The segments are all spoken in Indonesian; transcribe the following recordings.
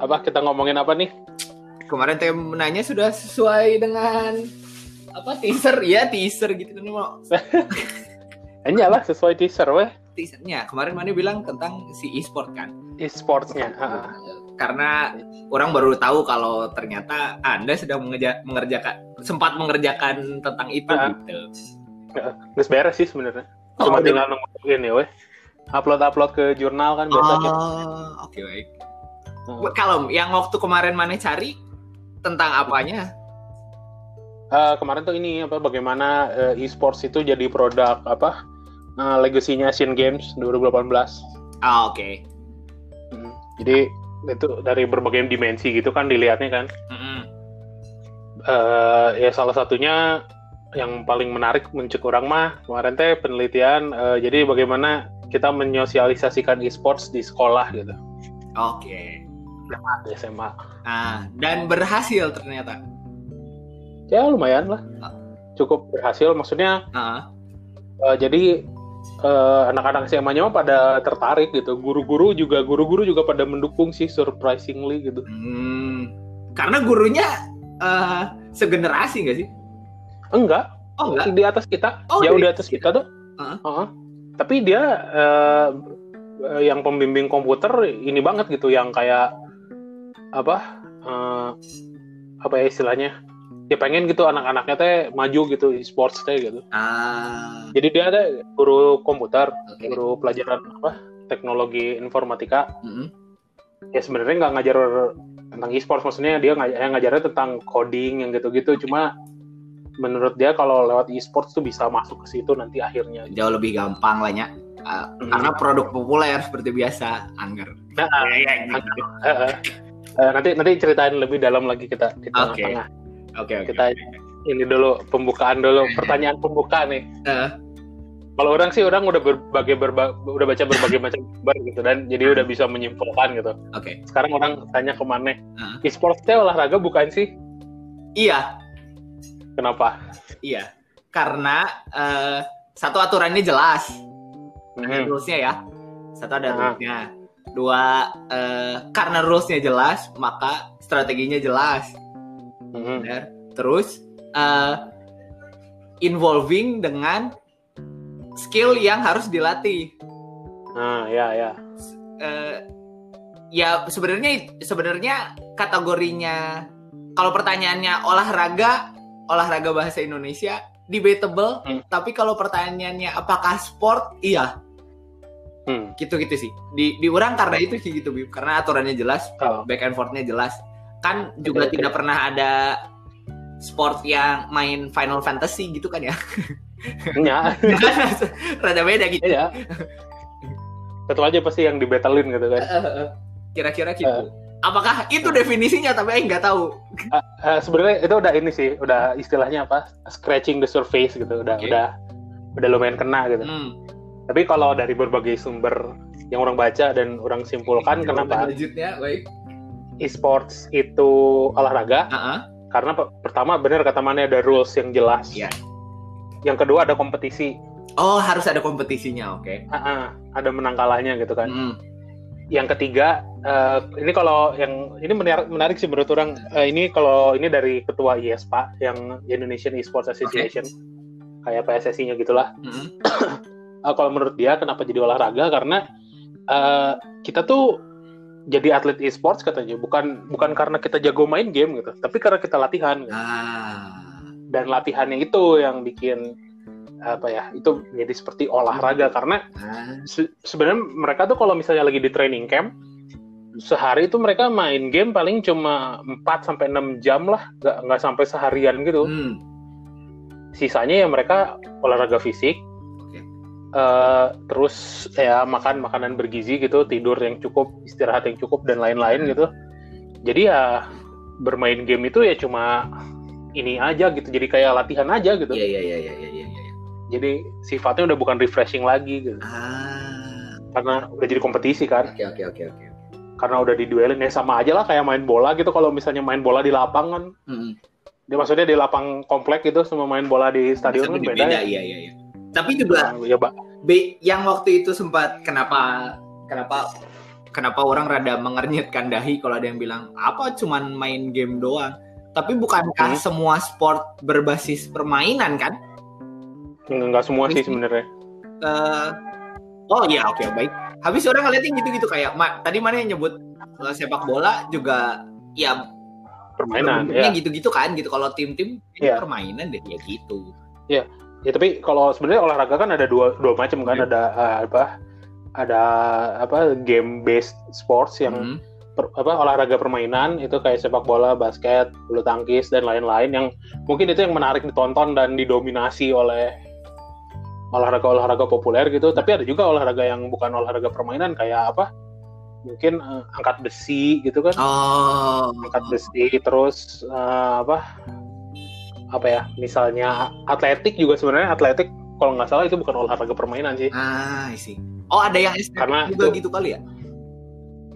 apa kita ngomongin apa nih? Kemarin temanya sudah sesuai dengan apa teaser ya teaser gitu kan mau Hanya lah sesuai teaser weh. teasernya kemarin mana bilang tentang si e-sport kan E-sportsnya. ha. karena orang baru tahu kalau ternyata anda sedang mengeja- mengerjakan sempat mengerjakan tentang itu Ah. gitu Terus beres sih sebenarnya. Oh, Cuma udah. tinggal nungguin ya weh. Upload-upload ke jurnal kan biasanya. Oh, oke baik. Hmm. Kalau yang waktu kemarin mana cari tentang apanya? Eh, kemarin tuh ini apa bagaimana eh, e-sports itu jadi produk apa eh, legasinya Asian Games 2018. Ah, oke. Hmm. Jadi itu dari berbagai dimensi gitu kan dilihatnya kan. Mm-mm. Eh, ya salah satunya yang paling menarik mencek orang mah kemarin teh penelitian eh, jadi bagaimana kita menyosialisasikan e-sports di sekolah gitu Oke. Di SMA. Nah, dan berhasil ternyata. Ya lumayan lah. Cukup berhasil maksudnya Ah, eh, jadi eh, anak-anak SMA-nya mah pada tertarik gitu. Guru-guru juga guru-guru juga pada mendukung sih surprisingly gitu. hmm. Karena gurunya eh, segenerasi nggak sih? Enggak, Oh enggak. di atas kita, Oh, jauh di di atas kita tuh. Heeh. Heeh. Tapi dia eh, yang pembimbing komputer ini banget gitu, yang kayak apa? eh, apa ya istilahnya? Ya pengen gitu anak-anaknya teh maju gitu di sports teh gitu. Ah, Jadi dia ada guru komputer, oke. guru pelajaran apa? Teknologi informatika. Mm-mm. Ya sebenarnya nggak ngajar tentang e-sports, maksudnya dia ngaj yang ngajarnya tentang coding yang gitu-gitu. Cuma menurut dia kalau lewat e-sports tuh bisa masuk ke situ nanti akhirnya. Jauh lebih gampang lah ya. Hmm. Karena produk populer seperti biasa, angger. Nah, Ya, ya, gitu. Eh, nanti nanti ceritain lebih dalam lagi kita di Oke. tengah-tengah. Oke, oke. Kita ini dulu pembukaan dulu pertanyaan pembuka nih. Eh. Kalau orang sih orang udah berbagai berba, udah baca berbagai macam kabar gitu dan jadi udah bisa menyimpulkan gitu. Oke. Sekarang orang tanya ke mana? Ah. E-sports teh olahraga bukan sih? Iya, Kenapa? iya. Karena eh, satu aturannya jelas. ada Hmm. rulesnya ya satu ada rulesnya dua eh, karena rulesnya jelas maka strateginya jelas Hmm. benar terus eh, involving dengan skill yang harus dilatih Nah, ya ya. Eh, ya sebenarnya sebenarnya kategorinya kalau pertanyaannya olahraga olahraga bahasa Indonesia debatable Hmm. tapi kalau pertanyaannya apakah sport iya Hmm. gitu-gitu sih di diurang karena itu sih gitu Bib. karena aturannya jelas Oh. back and forth-nya jelas kan juga oke. tidak pernah ada sport yang main Final Fantasy gitu kan ya Ya, rada beda gitu ya. Satu aja pasti yang dibetelin gitu kan. kira-kira gitu Eh. apakah itu definisinya tapi Aing nggak tahu Eh, sebenarnya itu udah ini sih, udah istilahnya apa? Scratching the surface gitu, udah Oke. udah udah lumayan kena gitu. hmm. Tapi kalau dari berbagai sumber yang orang baca dan orang simpulkan kenapa lanjutnya e-sports itu olahraga? Ah, Karena pe- pertama benar kata mana ada rules yang jelas. Iya. Yang kedua ada kompetisi, oh harus ada kompetisinya oke Ah, ah, ada menang kalahnya gitu kan. Hmm. Yang ketiga eh, ini kalau yang ini menarik, menarik sih menurut orang Eh, ini kalau ini dari ketua IESPA yang Indonesian Esports Association kayak PSSI-nya gitulah. Hmm. Eh, kalau menurut dia kenapa jadi olahraga? Karena eh, kita tuh jadi atlet e-sports katanya. Bukan bukan karena kita jago main game gitu. Tapi karena kita latihan gitu. ah. Dan latihannya itu yang bikin apa ya itu jadi seperti olahraga. Karena ah. se- sebenarnya mereka tuh kalau misalnya lagi di training camp sehari itu mereka main game paling cuma 4 sampai 6 jam lah. Nggak nggak sampai seharian gitu. Hmm. sisanya ya mereka olahraga fisik Eh, terus ya makan makanan bergizi gitu tidur yang cukup istirahat yang cukup dan lain-lain gitu. Jadi ya bermain game itu ya cuma ini aja gitu jadi kayak latihan aja gitu. Iya iya iya iya iya iya. jadi sifatnya udah bukan refreshing lagi gitu. Ah. Karena udah jadi kompetisi kan. Oke oke oke oke karena udah diduelin ya sama aja lah kayak main bola gitu. Kalau misalnya main bola di lapangan Hmm. dia maksudnya di lapang komplek gitu sama main bola di stadion kan Bisa beda, ya. iya iya iya tapi juga ya. B yang waktu itu sempat kenapa kenapa kenapa orang rada mengernyitkan dahi kalau ada yang bilang apa cuman main game doang. Tapi bukankah Hmm. semua sport berbasis permainan kan? Nggak semua sih sebenarnya. Eh, oh iya oke baik. Habis orang ngeliatnya gitu-gitu kayak ma- tadi mana yang nyebut eh, sepak bola juga ya Permainan, ya. gitu-gitu kan gitu. Kalau tim-tim Iya. permainan deh ya gitu. Ya tapi kalau sebenarnya olahraga kan ada dua dua macam kan Iya. ada eh, apa ada apa game based sports yang Hmm. per- apa olahraga permainan itu kayak sepak bola, basket, bulu tangkis dan lain-lain yang mungkin itu yang menarik ditonton dan didominasi oleh olahraga-olahraga populer gitu. Tapi ada juga olahraga yang bukan olahraga permainan kayak apa? Mungkin eh, angkat besi gitu kan. Oh. Angkat besi terus eh, apa? Apa ya? Misalnya atletik juga sebenarnya atletik kalau nggak salah itu bukan olahraga permainan sih. Ah, sih. Oh, ada yang estetik Karena juga itu- gitu kali ya?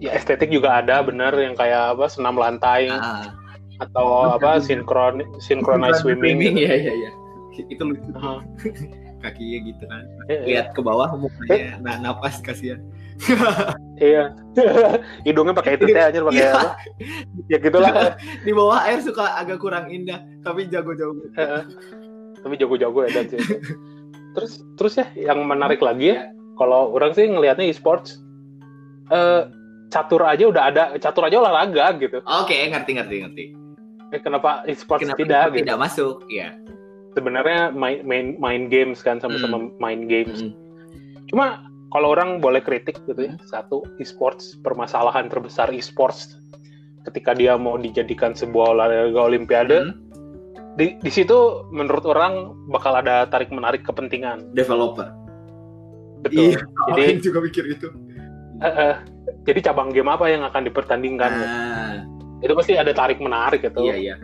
Ya estetik juga ada bener yang kayak apa senam lantai Ah. atau apa sinkron synchronized swimming. gitu. Iya, iya, iya. Itu lucu. Heeh. Kakinya gitu kan. Iya, iya. Lihat ke bawah mukanya nah, napas kasihan. Iya. Hidungnya pakai itu teh anjir pakai Iya. apa? Ya gitulah. Di bawah air suka agak kurang indah, tapi jago-jago. Tapi jago-jago ya dan sih. Terus terus ya yang menarik lagi ya kalau orang sih ngelihatnya e-sports eh catur aja udah ada catur aja olahraga gitu. Oke, ngerti ngerti ngerti. Eh, kenapa e-sports Kenapa tidak tidak, gitu? masuk? Iya. Sebenarnya main main main games kan sama-sama Hmm. main games. Mm. Cuma kalau orang boleh kritik gitu ya, satu e-sports permasalahan terbesar e-sports ketika dia mau dijadikan sebuah olahraga olimpiade, Hmm. di di situ menurut orang bakal ada tarik menarik kepentingan. Developer. Betul. Iya, Jadi orang juga mikir itu. eh, eh, jadi cabang game apa yang akan dipertandingkan? Ah, Itu pasti ada tarik menarik gitu. iya iya.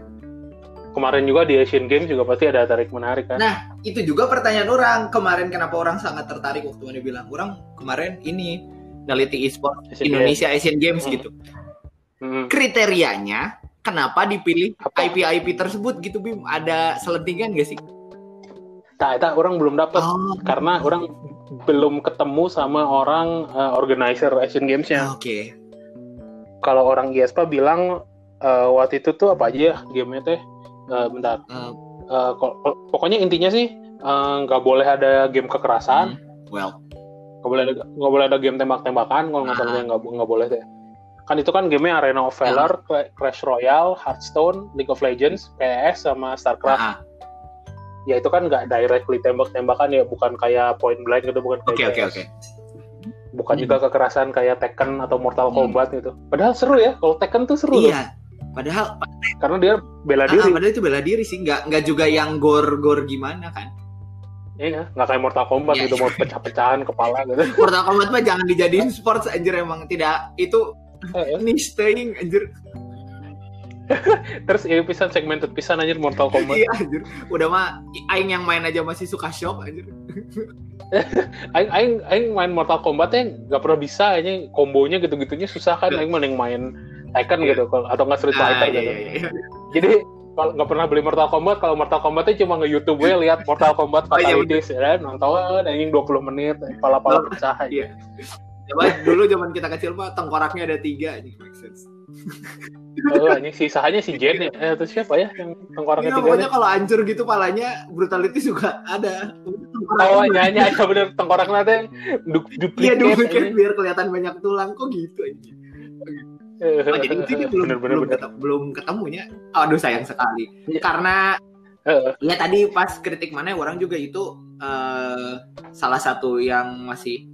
Kemarin juga di Asian Games juga pasti ada tarik menarik kan. Nah, itu juga pertanyaan orang kemarin kenapa orang sangat tertarik waktu mana bilang orang kemarin ini neliti e-sport Asian Indonesia Asian Games Hmm. gitu. Hmm. Kriterianya kenapa dipilih Apa? IP-IP tersebut gitu Bim? Ada selentingan gak sih? Nah, itu orang belum dapat Oh, karena orang belum ketemu sama orang eh, organizer Asian Games-nya. Oke. Kalau orang ISPA bilang eh, waktu itu tuh apa aja ya gamenya teh? Eh, bentar. Ko- ko- pokoknya intinya sih nggak boleh ada game kekerasan, hmm, Well, nggak boleh ada nggak boleh ada game tembak-tembakan kalau nggak Ah. salahnya nggak nggak boleh deh. Kan itu kan gamenya Arena of Valor, Cla- Clash Royale, Hearthstone, League of Legends, PS sama StarCraft. ah, Ya itu kan nggak directly tembak-tembakan ya, bukan kayak Point Blank gitu, bukan oke kayak oke PS. oke. Bukan Hmm. juga kekerasan kayak Tekken atau Mortal Hmm. Kombat gitu. Padahal seru ya, kalau Tekken tuh seru loh, Iya. Padahal, karena dia bela ah, diri. padahal itu bela diri sih, nggak nggak juga yang gor-gor gimana kan? Iya, nggak kayak Mortal Kombat Iya. gitu mau pecah-pecahan kepala gitu. Mortal Kombat mah jangan dijadiin sports anjir emang tidak itu niche thing anjir. Terus ini pisan segmented pisan anjir Mortal Kombat. Iya anjir. Udah mah aing yang main aja masih suka shock anjir. aing aing aing main Mortal Kombat ya nggak pernah bisa ini kombonya gitu-gitunya susah kan aing mending main Tekken Iya. gitu kalau- atau nggak Street Ah, Fighter iya, gitu. iya, iya. Jadi kalau nggak pernah beli Mortal Kombat kalau Mortal Kombatnya cuma nge YouTube gue lihat Mortal Kombat Oh, iya, Fatalities ya kan nonton anjing 20 menit pala-pala Oh, pecah aja. Coba dulu zaman kita kecil mah tengkoraknya ada tiga anjing make sense. Oh, anjing sisanya si Jen ya. Eh, terus siapa ya yang tengkoraknya Iya, tiga pokoknya kalau hancur gitu palanya brutality juga ada. Oh nyanyi aja bener tengkoraknya teh du Iya kan biar kelihatan banyak tulang kok gitu anjing. Oh, jadi itu dia belum bener, bener, belum, bener. ketemu, belum ketemunya. Aduh sayang sekali. Iya. Karena ya tadi pas kritik mana orang juga itu eh, salah satu yang masih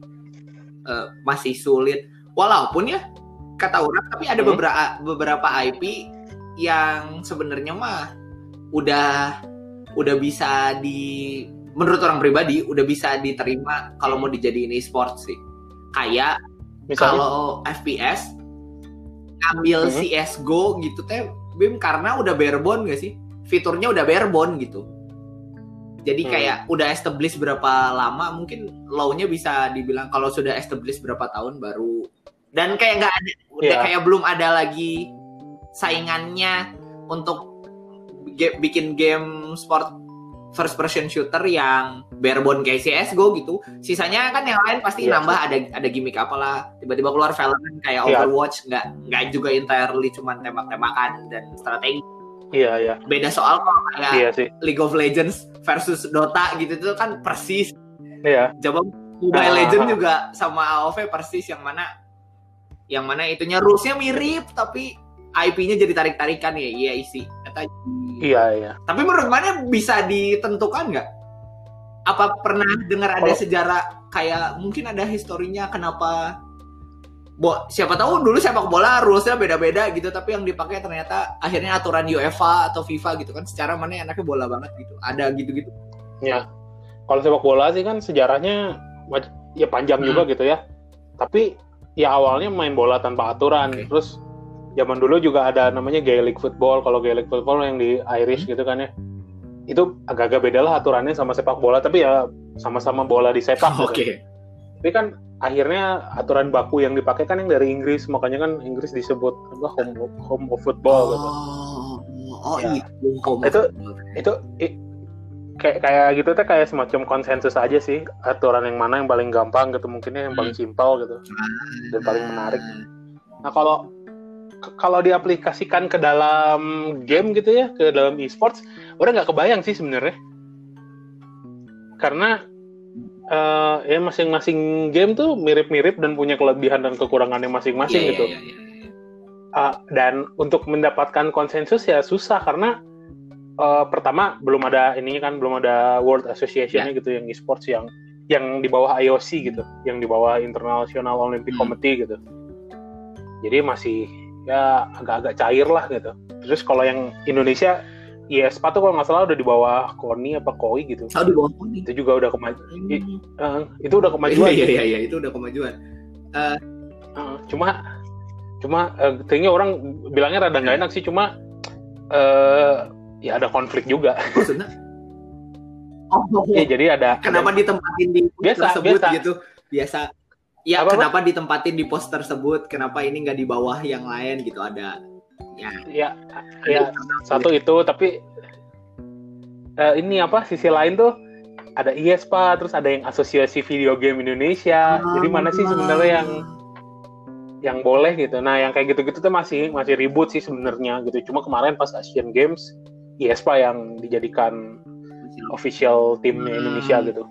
eh, masih sulit. Walaupun ya kata orang tapi ada Hmm. beberapa beberapa IP yang sebenarnya mah udah udah bisa di menurut orang pribadi udah bisa diterima kalau mau dijadiin e-sport sih. Kayak misalnya kalau FPS ngambil Mhm. CS:GO gitu teh Bim karena udah barebone gak sih? Fiturnya udah barebone gitu. Jadi Hmm. kayak udah establish berapa lama mungkin low-nya bisa dibilang kalau sudah establish berapa tahun baru dan kayak nggak ada udah Iya. kayak belum ada lagi saingannya untuk ge- bikin game sport first person shooter yang barebone kayak CS:GO gitu. Sisanya kan yang lain pasti Iya, nambah ada ada gimmick apalah. Tiba-tiba keluar Valorant kayak Iya. Overwatch nggak nggak juga entirely cuman tembak-tembakan dan strategi. Iya iya Beda soal kalau kayak sih. League of Legends versus Dota gitu itu kan persis. Iya. Coba Mobile Ah. Legends juga sama AoV persis yang mana yang mana itunya rules-nya mirip tapi IP-nya jadi tarik-tarikan ya. Iya isi. Iya iya. tapi menurut mana bisa ditentukan nggak? Apa pernah dengar ada Kalau- sejarah kayak mungkin ada historinya kenapa Bo, siapa tahu dulu sepak bola rulesnya beda-beda gitu tapi yang dipakai ternyata akhirnya aturan UEFA atau FIFA gitu kan secara mana enaknya bola banget gitu ada gitu-gitu Ya. Kalau sepak bola sih kan sejarahnya ya panjang Hmm. juga gitu ya. Tapi ya awalnya main bola tanpa aturan. Oke. Terus zaman dulu juga ada namanya Gaelic football. Kalau Gaelic football yang di Irish Hmm. gitu kan ya. Itu agak-agak beda lah aturannya sama sepak bola, tapi ya sama-sama bola disepak. oke gitu. Tapi kan akhirnya aturan baku yang dipakai kan yang dari Inggris, makanya kan Inggris disebut apa home home of football gitu. oh oh Ya. itu home Itu- itu kayak kayak gitu tuh kayak semacam konsensus aja sih aturan yang mana yang paling gampang gitu mungkinnya yang paling simpel gitu dan paling menarik. Nah kalau kalau diaplikasikan ke dalam game gitu ya ke dalam e-sports udah nggak kebayang sih sebenarnya karena eh, ya masing-masing game tuh mirip-mirip dan punya kelebihan dan kekurangannya masing-masing Iya, gitu. iya, iya, iya. Ah, dan untuk mendapatkan konsensus ya susah karena eh, pertama belum ada ini kan belum ada World Association-nya Ya. gitu yang e-sports yang yang di bawah IOC gitu, yang di bawah International Olympic Hmm. Committee gitu. Jadi masih ya agak-agak cair lah gitu. Terus kalau yang Indonesia IESPA tuh kalau nggak salah udah di bawah KONI apa KOI gitu. Oh, di bawah ini. Itu juga udah kemajuan. Hmm. itu udah kemajuan. Iya, iya, iya, itu udah kemajuan. Uh, cuma cuma uh, kayaknya orang bilangnya rada nggak enak sih cuma eh ya ada konflik juga Maksudnya? Oh, ya jadi ada kenapa ada- ditempatin di Biasa, tersebut biasa. gitu? Biasa. Ya, Apa-apa? kenapa ditempatin di pos tersebut? Kenapa ini nggak di bawah yang lain gitu? Ada ya. ya ya satu itu tapi eh, ini apa sisi lain tuh ada IESPA terus ada yang asosiasi video game Indonesia jadi mana sih sebenarnya yang yang boleh gitu nah yang kayak gitu-gitu tuh masih masih ribut sih sebenarnya gitu cuma kemarin pas Asian Games IESPA yang dijadikan official timnya Hmm. Indonesia gitu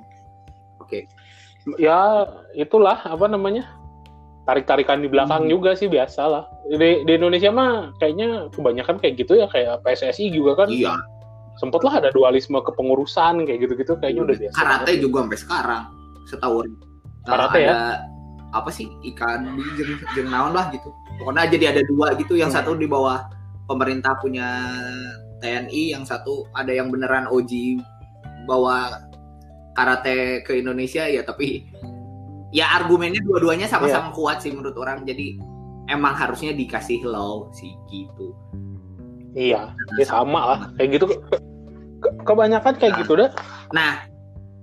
Oke. Ya itulah apa namanya tarik-tarikan di belakang Hmm. juga sih biasa lah di, di Indonesia mah kayaknya kebanyakan kayak gitu ya kayak PSSI juga kan Iya. sempet lah ada dualisme kepengurusan kayak gitu-gitu kayaknya udah biasa Karate banget. juga sampai sekarang setahun. Karate ya? ada, apa sih ikan jeng, jeng naon lah gitu. Pokoknya jadi ada dua gitu, yang Hmm. satu di bawah pemerintah punya TNI, yang satu ada yang beneran OG bawa karate ke Indonesia ya tapi ya argumennya dua-duanya sama-sama kuat sih menurut orang. Jadi emang harusnya dikasih law sih gitu. iya ya sama lah kayak gitu ke- ke- kebanyakan kayak Nah. gitu dah Nah,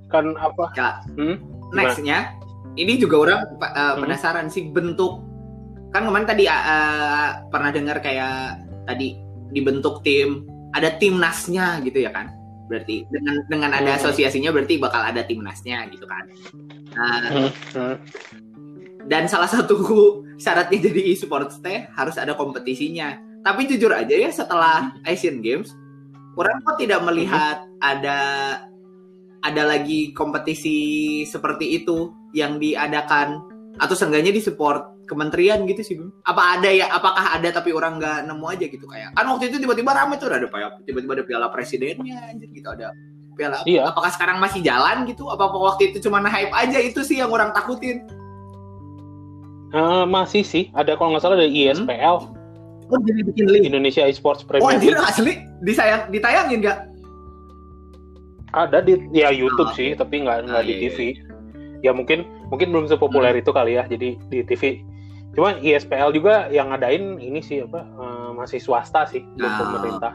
kan apa Kak, hmm? nextnya ini juga orang uh, Hmm. penasaran sih bentuk kan kemarin tadi uh, pernah dengar kayak tadi dibentuk tim ada timnasnya gitu ya kan berarti dengan dengan ada Hmm. asosiasinya berarti bakal ada timnasnya gitu kan nah, Hmm, hmm. dan salah satu syaratnya jadi e-sports teh harus ada kompetisinya tapi jujur aja ya setelah Asian Games orang kok tidak melihat ada ada lagi kompetisi seperti itu yang diadakan atau seenggaknya di support kementerian gitu sih Bim. apa ada ya apakah ada tapi orang nggak nemu aja gitu kayak. Kan waktu itu tiba-tiba rame tuh ada piala tiba-tiba ada piala presidennya anjir gitu ada piala. Iya. apakah sekarang masih jalan gitu? Apa waktu itu cuma hype aja itu sih yang orang takutin? Eh, masih sih. Ada kalau nggak salah ada ISPL Oh jadi bikin link. Indonesia Esports Oh Premier anjir League. asli? Disayang ditayangin nggak? ada di ya YouTube Oh, sih tapi nggak nggak Ah, di iya, TV ya mungkin mungkin belum sepopuler itu kali ya jadi di TV cuma ISPL juga yang ngadain ini sih apa eh, masih swasta sih belum Ah. pemerintah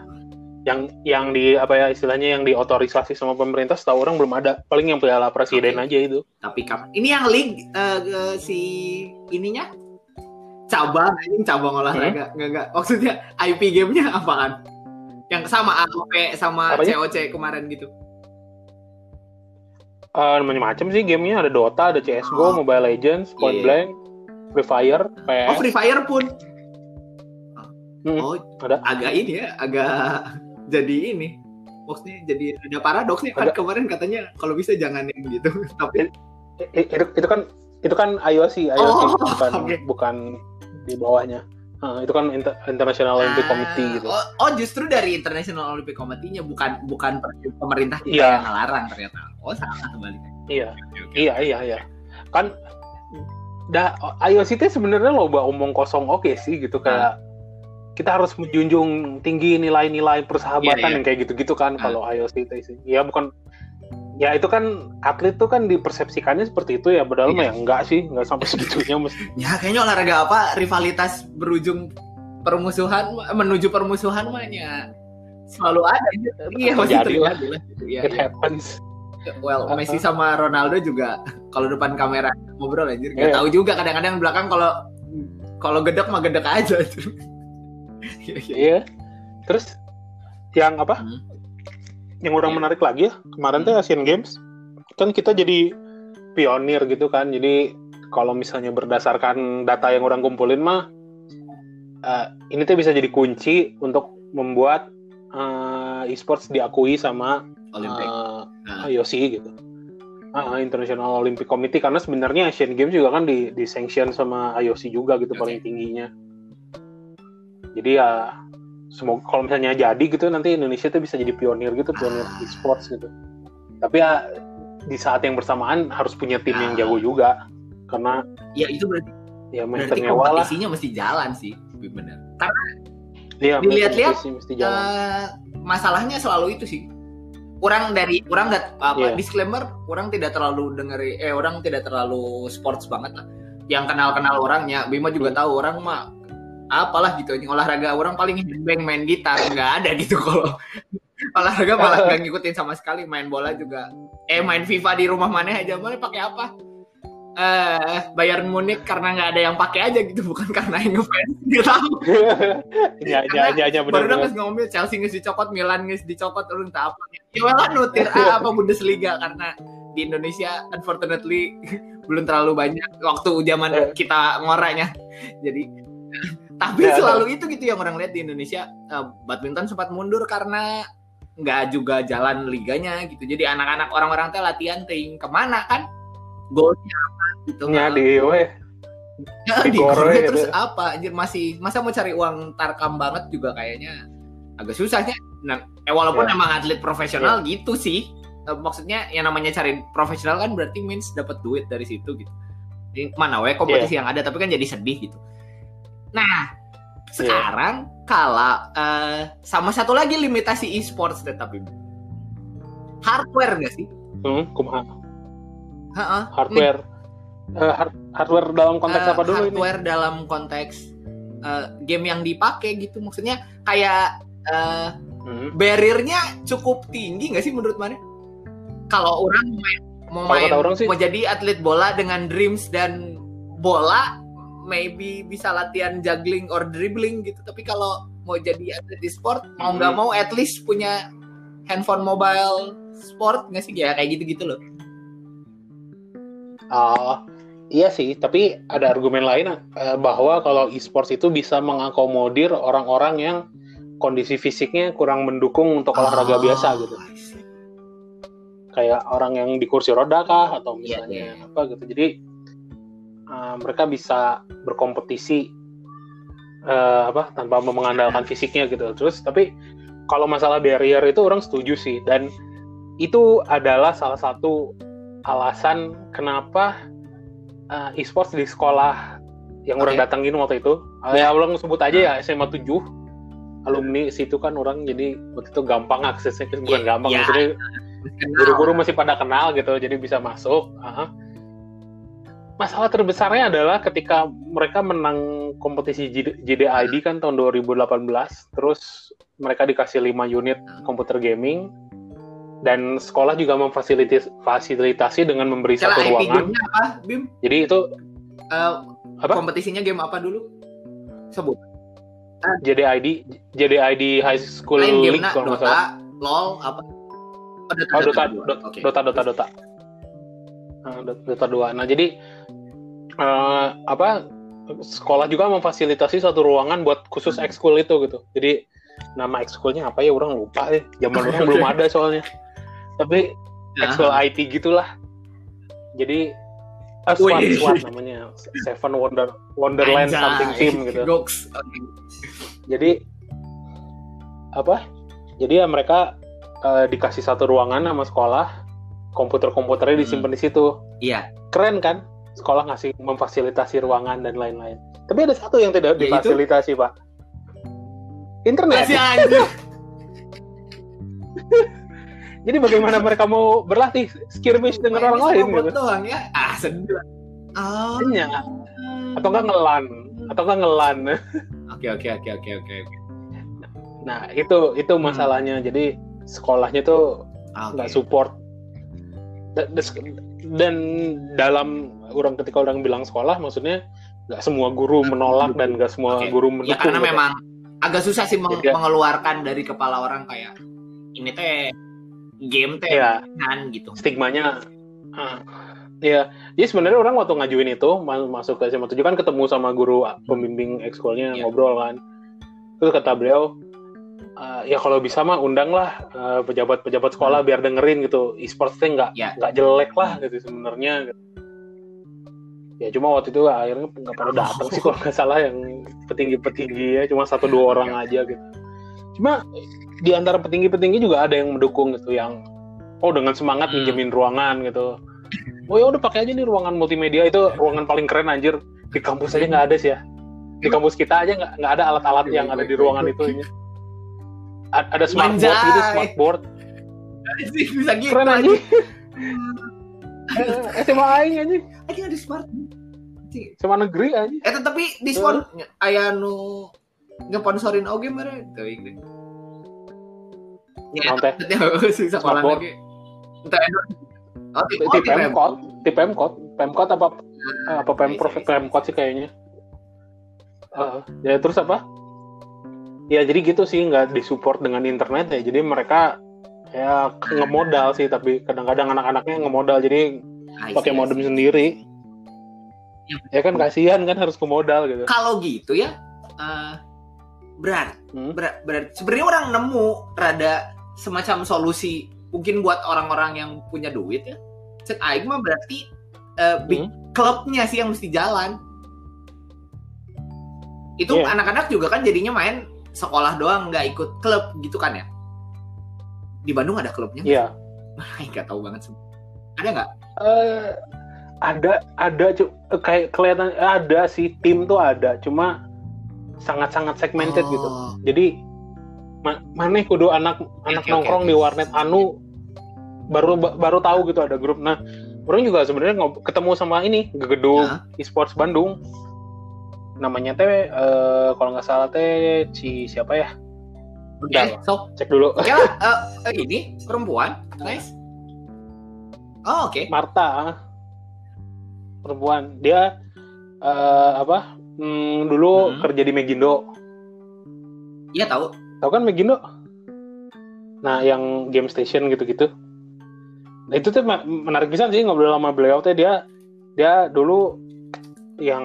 yang yang di apa ya istilahnya yang diotorisasi sama pemerintah setahu orang belum ada paling yang piala presiden Oke. aja itu Tapi kapan? Ini yang link eh, eh, si ininya cabang ini cabang olahraga nggak nggak maksudnya IP gamenya apaan? Yang sama AOP sama Apanya? COC kemarin gitu. Uh, macam-macam sih gamenya ada Dota, ada CS:GO, Oh. Mobile Legends, Point Iya. Blank, Free Fire, PS. Oh Free Fire pun. Hmm, Oh ada. agak ini ya, agak jadi ini. Maksudnya jadi ada paradoks nih kan kemarin katanya kalau bisa jangan yang gitu. Tapi itu, itu kan itu kan IOC, IOC Oh, bukan oke. bukan di bawahnya. Uh, itu kan Inter- International Olympic Ah, Committee gitu. Oh, oh, justru dari International Olympic Committee-nya bukan bukan pemerintah kita Iya. yang ngelarang ternyata. Oh salah kebalikannya. Iya, iya, iya, iya. Kan da IOC itu sebenarnya loba omong kosong oke sih gitu kayak kita harus menjunjung tinggi nilai-nilai persahabatan Iya, iya. yang kayak gitu-gitu kan Ah. kalau IOC itu sih. Ya bukan ya itu kan atlet tuh kan dipersepsikannya seperti itu ya padahal Iya. mah ya enggak sih enggak sampai segitunya mesti Ya kayaknya olahraga apa rivalitas berujung permusuhan menuju permusuhan mah ya selalu ada. Iya masih Terjadi lah. gitu. Iya, it iya. happens Well, Uh-uh. Messi sama Ronaldo juga kalau depan kamera ngobrol anjir. Gak Iya. tahu juga kadang-kadang belakang kalau kalau gedek mah gedek aja. Iya, iya. iya terus yang apa Hmm. Yang orang Iya. menarik lagi ya kemarin tuh Asian Games kan kita jadi pionir gitu kan jadi kalau misalnya berdasarkan data yang orang kumpulin mah eh, ini tuh bisa jadi kunci untuk membuat eh, e-sports diakui sama Olimpik. eh, Nah. IOC gitu Ah, International Olympic Committee karena sebenarnya Asian Games juga kan di, di sanction sama IOC juga gitu Oke. paling tingginya jadi ya semoga kalau misalnya jadi gitu nanti Indonesia tuh bisa jadi pionir gitu pionir Ah. e-sports gitu tapi ya di saat yang bersamaan harus punya tim yang Ah. jago juga karena Ya itu berarti ya berarti ternyawa lah kompetisinya mesti jalan sih. Benar. Karena Iya, dilihat-lihat, eh, masalahnya selalu itu sih. Orang dari orang nggak apa Iya. disclaimer, orang tidak terlalu dengeri eh orang tidak terlalu sports banget lah. Yang kenal-kenal orangnya, Bima juga Hmm. tahu orang mah apalah gitu ini olahraga orang paling bang main gitar. Nggak ada gitu kalau olahraga malah nggak ngikutin sama sekali. Main bola juga. Eh main FIFA di rumah mana aja? Mana pakai apa? Eh Bayern Munich karena nggak ada yang pakai aja gitu. Bukan karena yang ngefans. Nggak tahu. Ya ya ya ya benar baru pas ngomong Chelsea nggak dicopot Milan nggak dicopot urun tak apa. Ya malah nutir ah, apa Bundesliga? Karena di Indonesia unfortunately belum terlalu banyak waktu zaman Eh. kita ngoranya jadi tapi Ya. selalu itu gitu yang orang lihat di Indonesia eh, badminton sempat mundur karena nggak juga jalan liganya gitu. Jadi anak-anak orang-orang teh latihan ting ke mana kan? Goalnya apa gitu ya di we. Ya, di di gitu. terus apa? Anjir masih masa mau cari uang tarkam banget juga kayaknya. Agak susahnya nah, eh walaupun Ya. emang atlet profesional gitu sih. Eh, maksudnya yang namanya cari profesional kan berarti means dapat duit dari situ gitu. Jadi, mana we kompetisi Iya. yang ada tapi kan jadi sedih gitu nah sekarang kalau eh, sama satu lagi limitasi e-sports tetapi hardware nggak sih? Hmm, kumaha Heeh. hardware. Eh, hard- hardware dalam konteks Eh, apa dulu ini? hardware dalam konteks eh, game yang dipakai gitu. Maksudnya kayak eh, Hmm. barriernya cukup tinggi nggak sih menurut mana kalau orang main, mau main orang sih- mau jadi atlet bola dengan dreams dan bola maybe bisa latihan juggling or dribbling gitu tapi kalau mau jadi atlet di sport mau nggak Hmm. mau at least punya handphone mobile sport nggak sih ya kayak gitu gitu loh Ah, iya sih, tapi ada argumen lain eh, bahwa kalau e-sports itu bisa mengakomodir orang-orang yang kondisi fisiknya kurang mendukung untuk olahraga Ah, biasa gitu. Kayak orang yang di kursi roda kah atau Iya, misalnya iya. apa gitu. Jadi eh, mereka bisa berkompetisi eh, apa tanpa mengandalkan fisiknya gitu. Terus tapi kalau masalah barrier itu orang setuju sih dan itu adalah salah satu alasan kenapa uh, e-sports di sekolah yang orang Oke. datangin waktu itu. Uh, Ya. Ya orang sebut aja ya SMA 7 alumni situ kan orang jadi waktu itu gampang aksesnya bukan Ya, gampang ya. maksudnya guru-guru masih pada kenal gitu jadi bisa masuk. Aha. Masalah terbesarnya adalah ketika mereka menang kompetisi JD JDID kan tahun 2018 terus mereka dikasih 5 unit komputer gaming dan sekolah juga memfasilitasi fasilitasi dengan memberi Cara satu IP ruangan. apa, Bim? Jadi itu Eh, Apa? Kompetisinya game apa dulu? Sebut. JDID JDID High School Lain game League kalau salah. Dota, LOL, apa? Oh, Oh, Dota, dua. Dota, Oke. Dota, Dota, Dota. Nah, Dota 2. Nah, jadi uh, apa sekolah juga memfasilitasi satu ruangan buat khusus ekskul itu gitu. Jadi nama ekskulnya apa ya orang lupa ya. Zaman orang belum ada soalnya. Tapi ekskul IT gitulah. Jadi uh, SWAT, SWAT namanya Seven Wonder Wonderland Anjay. something team gitu. Jadi apa? Jadi ya mereka uh, dikasih satu ruangan sama sekolah, komputer-komputernya Hmm. disimpan di situ. Iya. Keren kan? Sekolah ngasih memfasilitasi ruangan dan lain-lain. Tapi ada satu yang tidak Yaitu? difasilitasi, Pak. Internet. Masih anjir. Jadi bagaimana mereka mau berlatih skirmish dengan orang lain gitu? doang ya. Ah, sedih. Oh. Iya. Atau enggak ngelan, atau enggak ngelan. Oke oke oke oke oke. oke. Nah, itu itu Hmm. masalahnya. Jadi sekolahnya tuh Ah, nggak Oke. support dan dalam orang ketika orang bilang sekolah maksudnya nggak semua guru menolak dan nggak semua Oke. guru Ya mendukung karena gitu. memang agak susah sih meng- Jadi- mengeluarkan dari kepala orang kayak ini teh game teh Iya. kan gitu. stigmanya ah, ya jadi sebenarnya orang waktu ngajuin itu ma- masuk ke SMA 7 kan ketemu sama guru pembimbing ekskulnya Iya. ngobrol kan terus kata beliau "Ah, ya kalau bisa mah undanglah eh, pejabat-pejabat sekolah biar dengerin gitu. E-sports teh nggak Iya. nggak jelek lah gitu sebenarnya. Gitu. ya cuma waktu itu akhirnya nggak pada datang sih kalau nggak salah yang petinggi-petinggi ya cuma satu dua orang aja gitu. Cuma di antara petinggi-petinggi juga ada yang mendukung gitu yang oh dengan semangat Hmm. minjemin ruangan gitu. Oh ya udah pakai aja nih ruangan multimedia itu ruangan paling keren anjir. Di kampus aja nggak ada sih ya. Di kampus kita aja nggak nggak ada alat-alat yang ada di ruangan itu A- ada smartboard gitu Anjay. smartboard bisa gitu. keren aja. SMA aing aja Aja ada smart. SMA negeri aja Eh tapi di spon aya nu ngesponsorin oge mere? Teuing deh. Ya, sekolah lagi. Entah edo. Oh, di, oh, di Pemkot. Di Pemkot. Pemkot apa apa Pemprov Iya, iya, iya. Pemkot sih kayaknya. Eh, ya terus apa ya jadi gitu sih nggak disupport dengan internet ya jadi mereka ya ngemodal sih tapi kadang-kadang anak-anaknya ngemodal jadi I see, pakai modem sendiri Ya. ya kan kasihan kan harus ke modal gitu Kalau gitu ya, eh berat, Hmm. berat, berat. Sebenarnya orang nemu rada semacam solusi mungkin buat orang-orang yang punya duit ya. Cek aing mah berarti eh, big Hmm. klubnya sih yang mesti jalan. Itu Iya. anak-anak juga kan jadinya main sekolah doang nggak ikut klub gitu kan ya? Di Bandung ada klubnya? Iya Aing nggak tahu banget sih. Ada nggak? Eh, ada ada kayak kelihatan ada sih tim tuh ada cuma sangat-sangat segmented Oh, gitu jadi ma maneh kudu anak anak oke, nongkrong oke. di warnet anu baru ba- baru tahu gitu ada grup nah orang juga sebenarnya ketemu sama ini gedung Ya. esports Bandung namanya teh eh, kalau nggak salah teh si siapa ya Oke, Bentar. so cek dulu eh, eh, ini perempuan, nice. Oh oke. Marta perempuan dia eh, apa hmm, dulu Hmm. kerja di Megindo Iya tahu. tahu kan Megindo nah yang game station gitu-gitu nah itu tuh menarik bisa sih ngobrol sama beliau teh dia dia dulu yang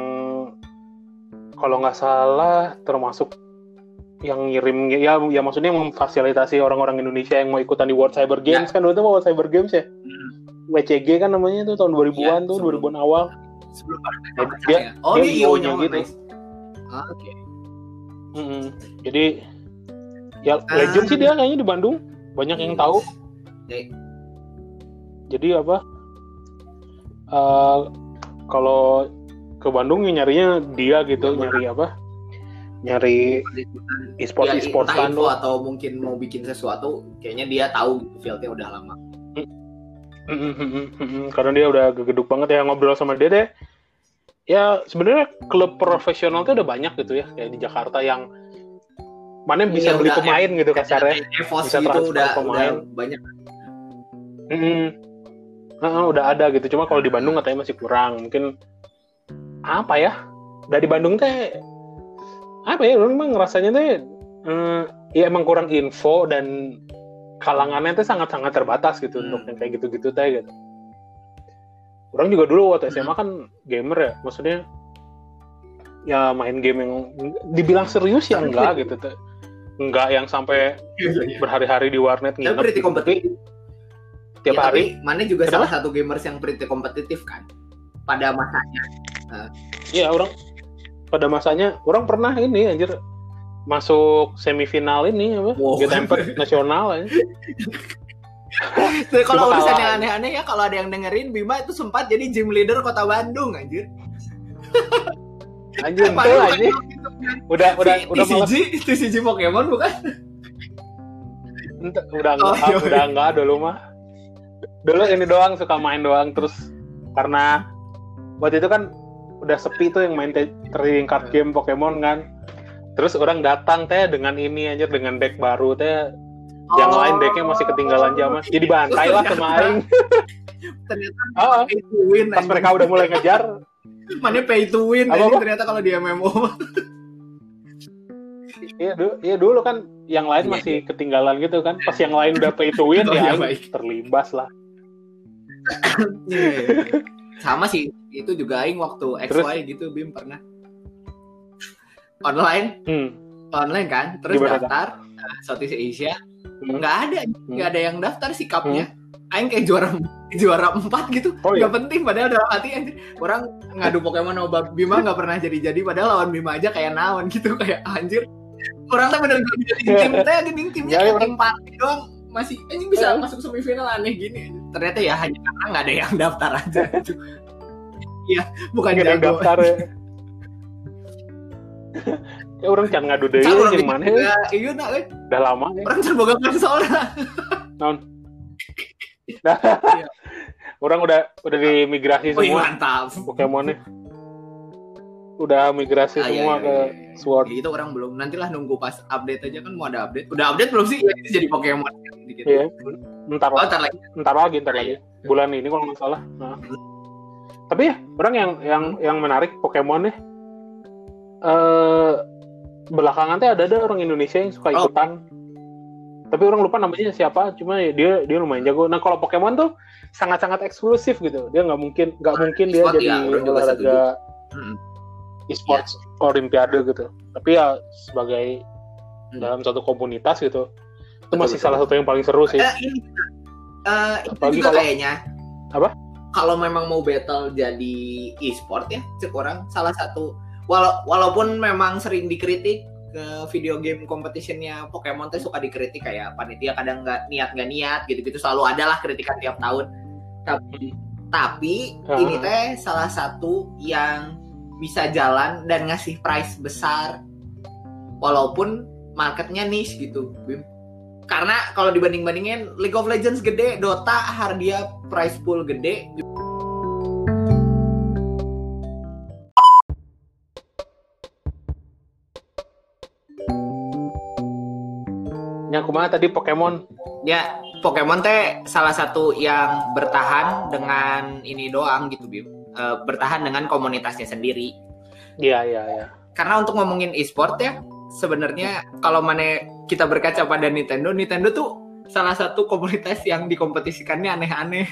kalau nggak salah termasuk yang ngirim ya ya maksudnya memfasilitasi orang-orang Indonesia yang mau ikutan di World Cyber Games kan dulu tuh World Cyber Games ya WCG kan namanya tuh tahun 2000-an Iya, tuh sebelum- 2000-an awal Sebelum Ya, dia- ya. Oh dia dia IO-nya IO-nya gitu. nice. Ah, Oke. Jadi ya Ah. legend sih dia kayaknya di Bandung banyak yang tahu. Jadi, Jadi apa? eh, kalau ke Bandung ya nyarinya dia gitu, Ya, nyari apa? Nyari e-sport ya, e-sport entah kan. info atau mungkin mau bikin sesuatu, kayaknya dia tahu gitu, fieldnya udah lama. Mm-mm, mm-mm, mm-mm. Karena dia udah gegeduk banget ya ngobrol sama dia deh. Ya sebenarnya klub profesional tuh udah banyak gitu ya kayak di Jakarta yang mana bisa Iya, beli udah, pemain gitu kasarnya. Bisa gitu transfer udah, pemain. udah banyak. Mm-mm. Heeh, udah ada gitu. Cuma kalau di Bandung katanya masih kurang. Mungkin apa ya? Dari Bandung teh apa ya? Orang emang ngerasanya teh eh, ya emang kurang info dan kalangannya teh sangat-sangat terbatas gitu Hmm. untuk yang kayak gitu-gitu teh gitu. orang juga dulu waktu SMA kan gamer ya maksudnya ya main game yang dibilang serius ya enggak gitu tuh enggak yang sampai berhari-hari di warnet nginep gitu. kompetitif. Tapi tiap Ya, hari mana juga Kenapa? salah satu gamers yang pretty kompetitif kan pada masanya. Iya orang pada masanya orang pernah ini anjir masuk semifinal ini apa Wow. Get Tempered nasional ya. Jadi kalau Cuma urusan yang aneh-aneh ya kalau ada yang dengerin Bima itu sempat jadi gym leader kota Bandung anjir. Anjir itu kan anjir itu kan. udah udah Si- udah malas TCG, TCG Pokemon bukan? Udah Oh, enggak iya, udah enggak dulu mah dulu ini doang suka main doang terus karena waktu itu kan udah sepi tuh yang main trading card game Pokemon kan terus orang datang teh dengan ini anjir dengan deck baru teh yang Oh. lain decknya masih ketinggalan zaman jadi bantai lah sama aing Ternyata oh, pay to win. pas mereka udah mulai ngejar Mana pay to win Apa, apa? ternyata kalau di MMO. iya dulu iya dulu kan yang lain Iya, masih ketinggalan gitu kan pas yang lain udah pay to win Oh, ya iya, baik. terlibas lah Iya. Sama sih, itu juga aing waktu Terus? XY gitu Bim pernah. Online, hmm. online kan, terus Gimana, daftar nah, Southeast Asia, Hmm. nggak ada, nggak ada yang daftar sikapnya. Aing kayak juara juara empat gitu, Oh, nggak iya? penting padahal dalam hati anjir. orang ngadu Pokemon sama Bima nggak pernah jadi-jadi padahal lawan Bima aja kayak naon gitu kayak anjir. Orang tuh bener bener jadi tim teh gini timnya Ya, kayak iya, tim party doang masih anjing bisa Iya. masuk semifinal aneh gini. Ternyata ya hanya karena nggak ada yang daftar aja. Iya, bukan yang jago. daftar ya ya orang can ngadu deh yang mana iya nah, eh. udah lama ya orang terboga konsol Iya. orang udah udah dimigrasi Oh iya semua mantap. Pokemonnya udah migrasi Ah, iya, semua iya, ke iya, iya. Sword Ya, itu orang belum. Nantilah nunggu pas update aja kan mau ada update. Udah update belum sih? Ya, itu jadi Pokemon dikit. Iya. ntar Oh, ntar lagi. ntar lagi ntar lagi bulan ini kalau nggak salah Nah. tapi ya orang yang yang yang menarik Pokemon nih eh belakangan teh ada ada orang Indonesia yang suka Oh. ikutan tapi orang lupa namanya siapa cuma ya dia dia lumayan jago nah kalau Pokemon tuh sangat sangat eksklusif gitu dia nggak mungkin nggak mungkin dia jadi ya, olahraga E-sports olimpiade gitu tapi ya sebagai Hmm. dalam satu komunitas gitu itu Betul, masih betul. salah satu yang paling seru sih Eh, ini, eh, itu Apalagi juga kalau- kayaknya. Apa? Kalau memang mau battle jadi e-sport ya, cek orang salah satu. Walau, walaupun memang sering dikritik ke video game competitionnya Pokemon tuh suka dikritik kayak panitia kadang nggak niat nggak niat gitu-gitu selalu ada lah kritikan tiap tahun. Tapi tapi Ah. ini teh salah satu yang bisa jalan dan ngasih price besar. Walaupun marketnya niche gitu Bim. karena kalau dibanding-bandingin League of Legends gede Dota hadiah price pool gede. Yang ke mana tadi Pokemon? Ya Pokemon teh salah satu yang bertahan dengan ini doang gitu Bim Eh, bertahan dengan komunitasnya sendiri. Iya iya iya. Karena untuk ngomongin e-sport ya sebenarnya kalau mana kita berkaca pada Nintendo Nintendo tuh salah satu komunitas yang dikompetisikannya aneh-aneh.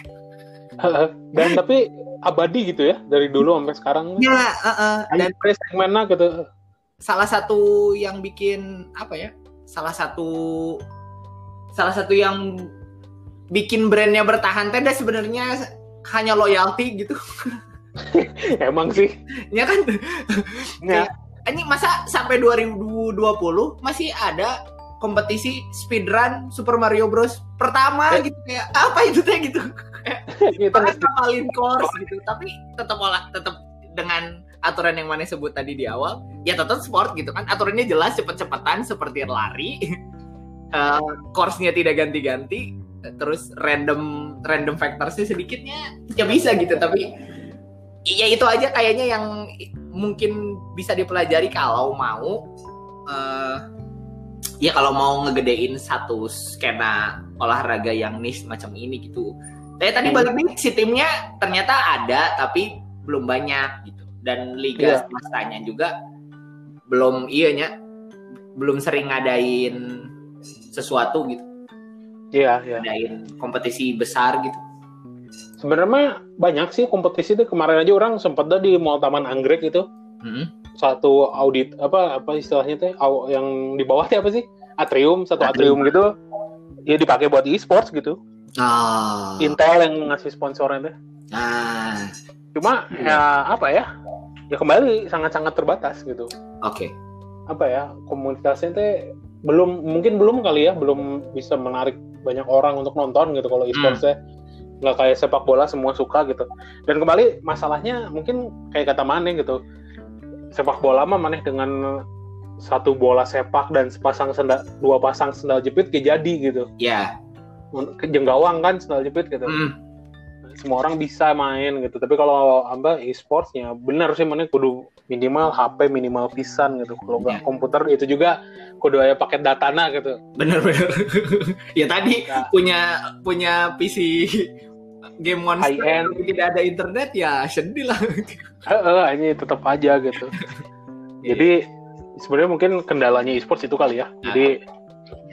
Dan tapi abadi gitu ya dari dulu sampai sekarang. Ya uh-uh. dan dan segmennya gitu. salah satu yang bikin apa ya salah satu salah satu yang bikin brandnya bertahan teh sebenarnya hanya loyalty gitu emang sih. Ya kan? Ya, ini masa sampai 2020 masih ada kompetisi speedrun Super Mario Bros. Pertama Eh. gitu kayak apa itu teh gitu? Kita ngapalin course gitu tapi tetap olah tetap dengan aturan yang mana sebut tadi di awal ya tetap sport gitu kan? Aturannya jelas cepet-cepetan seperti lari. Eh, course-nya tidak ganti-ganti terus random random factorsnya sedikitnya ya bisa gitu tapi ya itu aja kayaknya yang mungkin bisa dipelajari kalau mau eh ya kalau mau ngegedein satu skena olahraga yang niche macam ini gitu Tapi tadi Hmm. balik nih si timnya ternyata ada tapi belum banyak gitu. Dan liga Iya. swastanya juga belum iya belum sering ngadain sesuatu gitu, iya iya ngadain kompetisi besar gitu. Sebenarnya banyak sih kompetisi itu kemarin aja orang sempat dah di Mall Taman Anggrek itu Mm-mm. satu audit apa apa istilahnya teh yang di bawah apa sih atrium satu Atrium. atrium, gitu ya dipakai buat e-sports gitu Ah. Intel yang ngasih sponsornya teh Ah. cuma ya apa ya ya kembali sangat-sangat terbatas gitu Oke. apa ya komunitasnya teh belum mungkin belum kali ya belum bisa menarik banyak orang untuk nonton gitu kalau e-sports teh nggak kayak sepak bola semua suka gitu dan kembali masalahnya mungkin kayak kata Maneh gitu sepak bola mah Maneh dengan satu bola sepak dan sepasang sendal dua pasang sendal jepit kayak jadi gitu Ya. ke jenggawang kan sendal jepit gitu Mm. semua orang bisa main gitu tapi kalau apa e-sportsnya benar sih mana kudu minimal HP minimal pisan gitu kalau nggak Ya. komputer itu juga kudu aya paket datana gitu Bener-bener. ya tadi Ya. punya punya PC game monster High end. tidak ada internet ya sedih lah. Heeh, ini tetap aja gitu jadi sebenarnya mungkin kendalanya e-sports itu kali ya jadi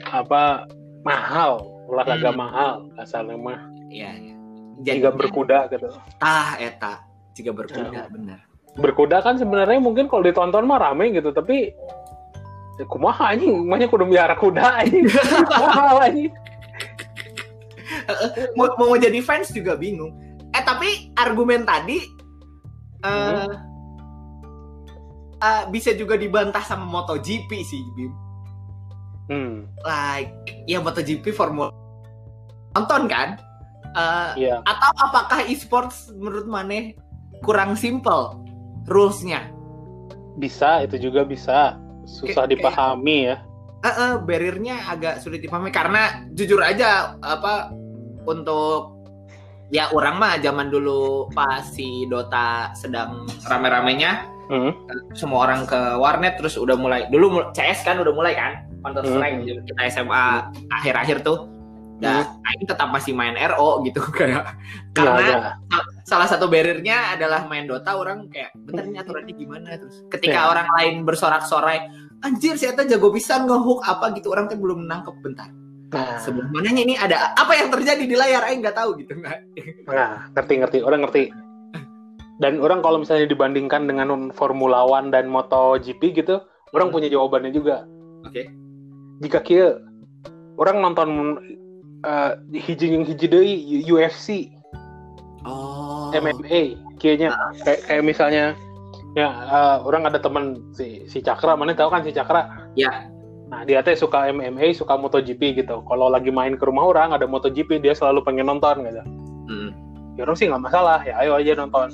apa mahal olahraga Hmm. mahal asalnya mah Iya. ya. jika berkuda gitu ah eta jika berkuda benar. berkuda kan sebenarnya mungkin kalau ditonton mah rame gitu tapi ya kumaha anjing makanya kudu miara kuda anjing mahal anjing mau, mau jadi fans juga bingung. Eh tapi argumen tadi eh eh, bisa juga dibantah sama MotoGP sih, Bim. hmm Like ya MotoGP Formula nonton kan? Eh, iya atau apakah e-sports menurut Maneh kurang simple rules-nya? bisa itu juga bisa susah Kayak- dipahami ya Eh, eh, barrier-nya agak sulit dipahami karena jujur aja apa untuk ya orang mah zaman dulu pas si Dota sedang rame-ramenya hmm. semua orang ke warnet terus udah mulai dulu CS kan udah mulai kan Counter Strike Hmm. kita SMA akhir-akhir tuh dan Aing tetap masih main RO gitu kayak karena Iya, iya. salah satu barriernya adalah main Dota orang kayak bentar ini aturannya gimana terus ketika Ya. orang lain bersorak-sorai anjir saya tuh jago pisan ngehook apa gitu orang tuh belum nangkep bentar nah, sebelah mananya ini ada apa yang terjadi di layar? Aing nggak tahu gitu. Nggak nah ngerti ngerti. Orang ngerti. Dan orang kalau misalnya dibandingkan dengan Formula One dan MotoGP gitu orang punya jawabannya juga. Oke. Jika kia orang nonton uh, hiji yang hiji deui UFC oh. MMA kayaknya kayak kayak misalnya ya uh, orang ada teman si si Cakra. Mana tahu kan si Cakra? Ya. Nah dia teh suka MMA suka MotoGP gitu kalau lagi main ke rumah orang ada MotoGP dia selalu pengen nonton gitu Hmm. ya orang sih nggak masalah ya ayo aja nonton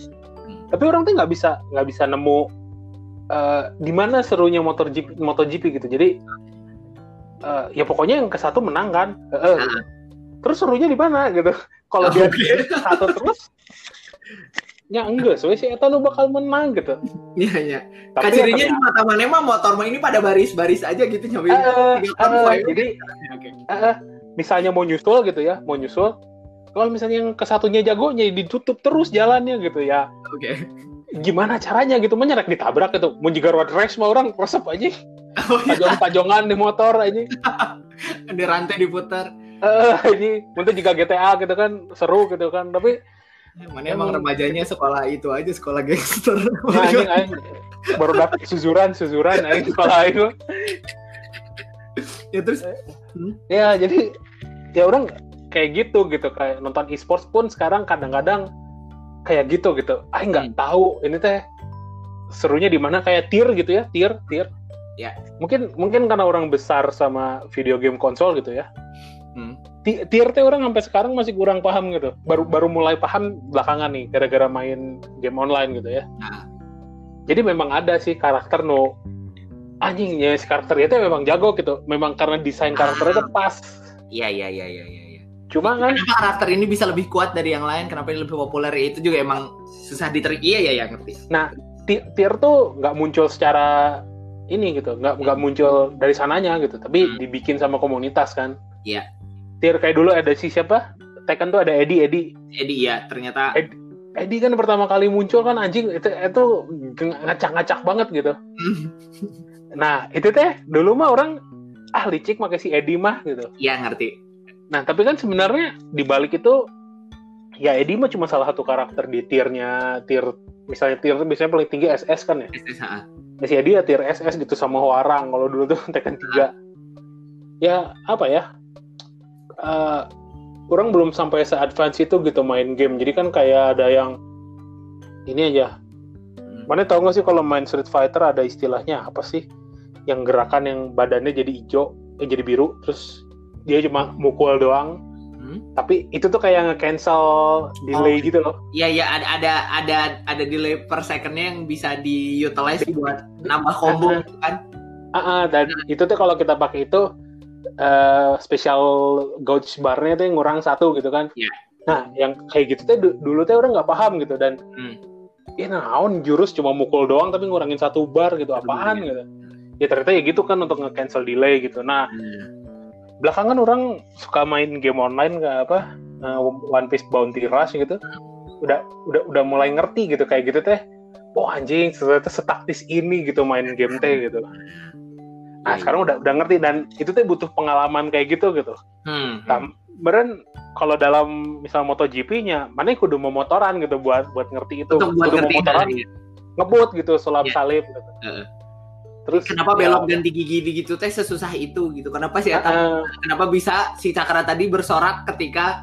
Hmm. tapi orang tuh nggak bisa nggak bisa nemu uh, di mana serunya MotoGP MotoGP gitu jadi uh, ya pokoknya yang ke satu menang kan gitu. terus serunya di mana gitu kalau dia Oke. ke satu terus ya enggak soalnya si Eta nu bakal menang gitu Iya iya. Kacirinya ya, di mata mana mah motor mah ini pada baris-baris aja gitu nyampe Eh, tiga eh, konvoy. jadi Oke. eh, misalnya mau nyusul gitu ya mau nyusul kalau misalnya yang ke satunya jagonya ditutup terus jalannya gitu ya Oke. gimana caranya gitu menyerek ditabrak gitu mau juga road race mah orang resep aja Oh iya, pajong-pajongan di motor aja ada rantai diputar. eh ini untuk juga GTA gitu kan seru gitu kan tapi Mana emang remajanya sekolah itu aja sekolah gangster. ya, anjing, anjing, baru dapet suzuran suzuran aing sekolah itu. Ya terus? Ya jadi ya orang kayak gitu gitu. Kayak nonton e-sports pun sekarang kadang-kadang kayak gitu gitu. Ah nggak Hmm. tahu. Ini teh serunya di mana? Kayak tier gitu ya? Tier tier. Ya. mungkin mungkin karena orang besar sama video game konsol gitu ya. Hmm. Ti- tier teh orang sampai sekarang masih kurang paham gitu baru baru mulai paham belakangan nih gara-gara main game online gitu ya Nah. jadi memang ada sih karakter no anjingnya si karakter itu memang jago gitu memang karena desain karakternya tuh pas Iya iya iya iya iya. iya. cuma kan Kenapa karakter ini bisa lebih kuat dari yang lain? Kenapa ini lebih populer? Ya, itu juga emang susah diterima. Iya iya iya ngerti. ti- tier tuh nggak muncul secara ini gitu nggak nggak muncul dari sananya gitu tapi Hmm. dibikin sama komunitas kan Iya. Tier kayak dulu ada si siapa? Tekken tuh ada Eddie Eddie. Jadi ya ternyata. Eh. Eddie kan pertama kali muncul kan anjing itu itu ngacak-ngacak banget gitu. Nah itu teh dulu mah orang ah licik pakai si Eddie mah gitu. Iya ngerti. nah tapi kan sebenarnya di balik itu ya Eddie mah cuma salah satu karakter di tiernya tier misalnya tier biasanya paling tinggi SS kan ya? SSA. ya si Eddie ya tier SS gitu sama Huarang kalau dulu tuh Tekken 3 ya apa ya Eh, orang belum sampai se-advance itu gitu main game jadi kan kayak ada yang ini aja Hmm. mana tau gak sih kalau main Street Fighter ada istilahnya apa sih yang gerakan yang badannya jadi hijau eh jadi biru terus dia cuma mukul doang Hmm? tapi itu tuh kayak nge-cancel delay Oh. gitu loh Iya iya ada ada ada ada delay per secondnya yang bisa di-utilize buat nambah combo gitu kan. Ah, ah, dan itu tuh kalau kita pakai itu eh special gauge barnya tuh yang ngurang satu gitu kan Iya. nah yang kayak gitu tuh du- dulu tuh orang nggak paham gitu dan Hmm. ya naon jurus cuma mukul doang tapi ngurangin satu bar gitu apaan Iya. gitu ya ternyata ya gitu kan untuk nge-cancel delay gitu nah Hmm. belakangan orang suka main game online kayak apa eh, One Piece Bounty Rush gitu udah udah udah mulai ngerti gitu kayak gitu teh oh anjing ternyata setaktis ini gitu main game teh gitu nah Iya, sekarang udah udah ngerti dan itu teh butuh pengalaman kayak gitu gitu Hmm. Nah, beren kalau dalam misal MotoGP-nya mana kudu memotoran gitu buat buat ngerti itu Untuk buat kudu ngerti memotoran tadi. ngebut gitu sulap Iya. salib gitu. Heeh. terus Kenapa ya, belok ganti gigi gitu teh sesusah itu gitu? Kenapa sih eh, kenapa bisa si Cakra tadi bersorak ketika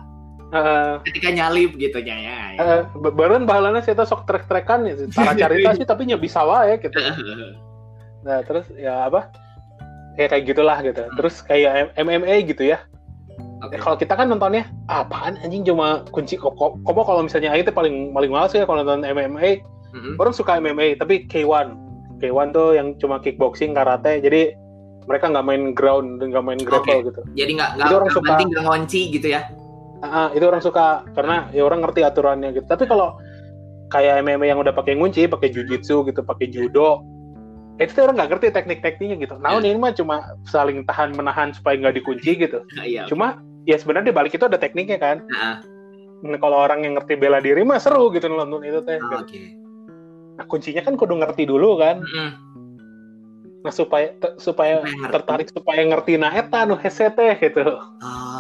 eh, ketika nyalip gitu ya ya. ya. be- beren bahalana saya sok trek-trekan ya cara carita sih tapi nya bisa wae gitu nah terus ya apa ya kayak gitulah gitu. Terus kayak MMA gitu ya. Oke. Ya, kalau kita kan nontonnya "Ah, apaan? Anjing cuma kunci kok kok kok kalau misalnya teh paling paling males ya kalau nonton MMA Mm-mm. orang suka MMA tapi K1 K1 tuh yang cuma kickboxing karate. Jadi mereka nggak main ground dan nggak main grapple gitu. Jadi nggak nggak Itu suka. banting nggak ngonci gitu ya? Ah, itu orang suka. Karena ya orang ngerti aturannya gitu. Tapi kalau kayak MMA yang udah pakai ngunci pakai jujitsu gitu pakai judo itu orang nggak ngerti teknik-tekniknya gitu. Nah ini mah cuma saling tahan menahan supaya nggak dikunci gitu. Iya. cuma ya sebenarnya di balik itu ada tekniknya kan. Nah, Nah, kalau orang yang ngerti bela diri mah seru gitu nonton itu teh. Oh, oke. nah kuncinya kan kudu ngerti dulu kan. Mm-mm. nah supaya supaya tertarik supaya ngerti nah eta nu hese teh gitu. Ah.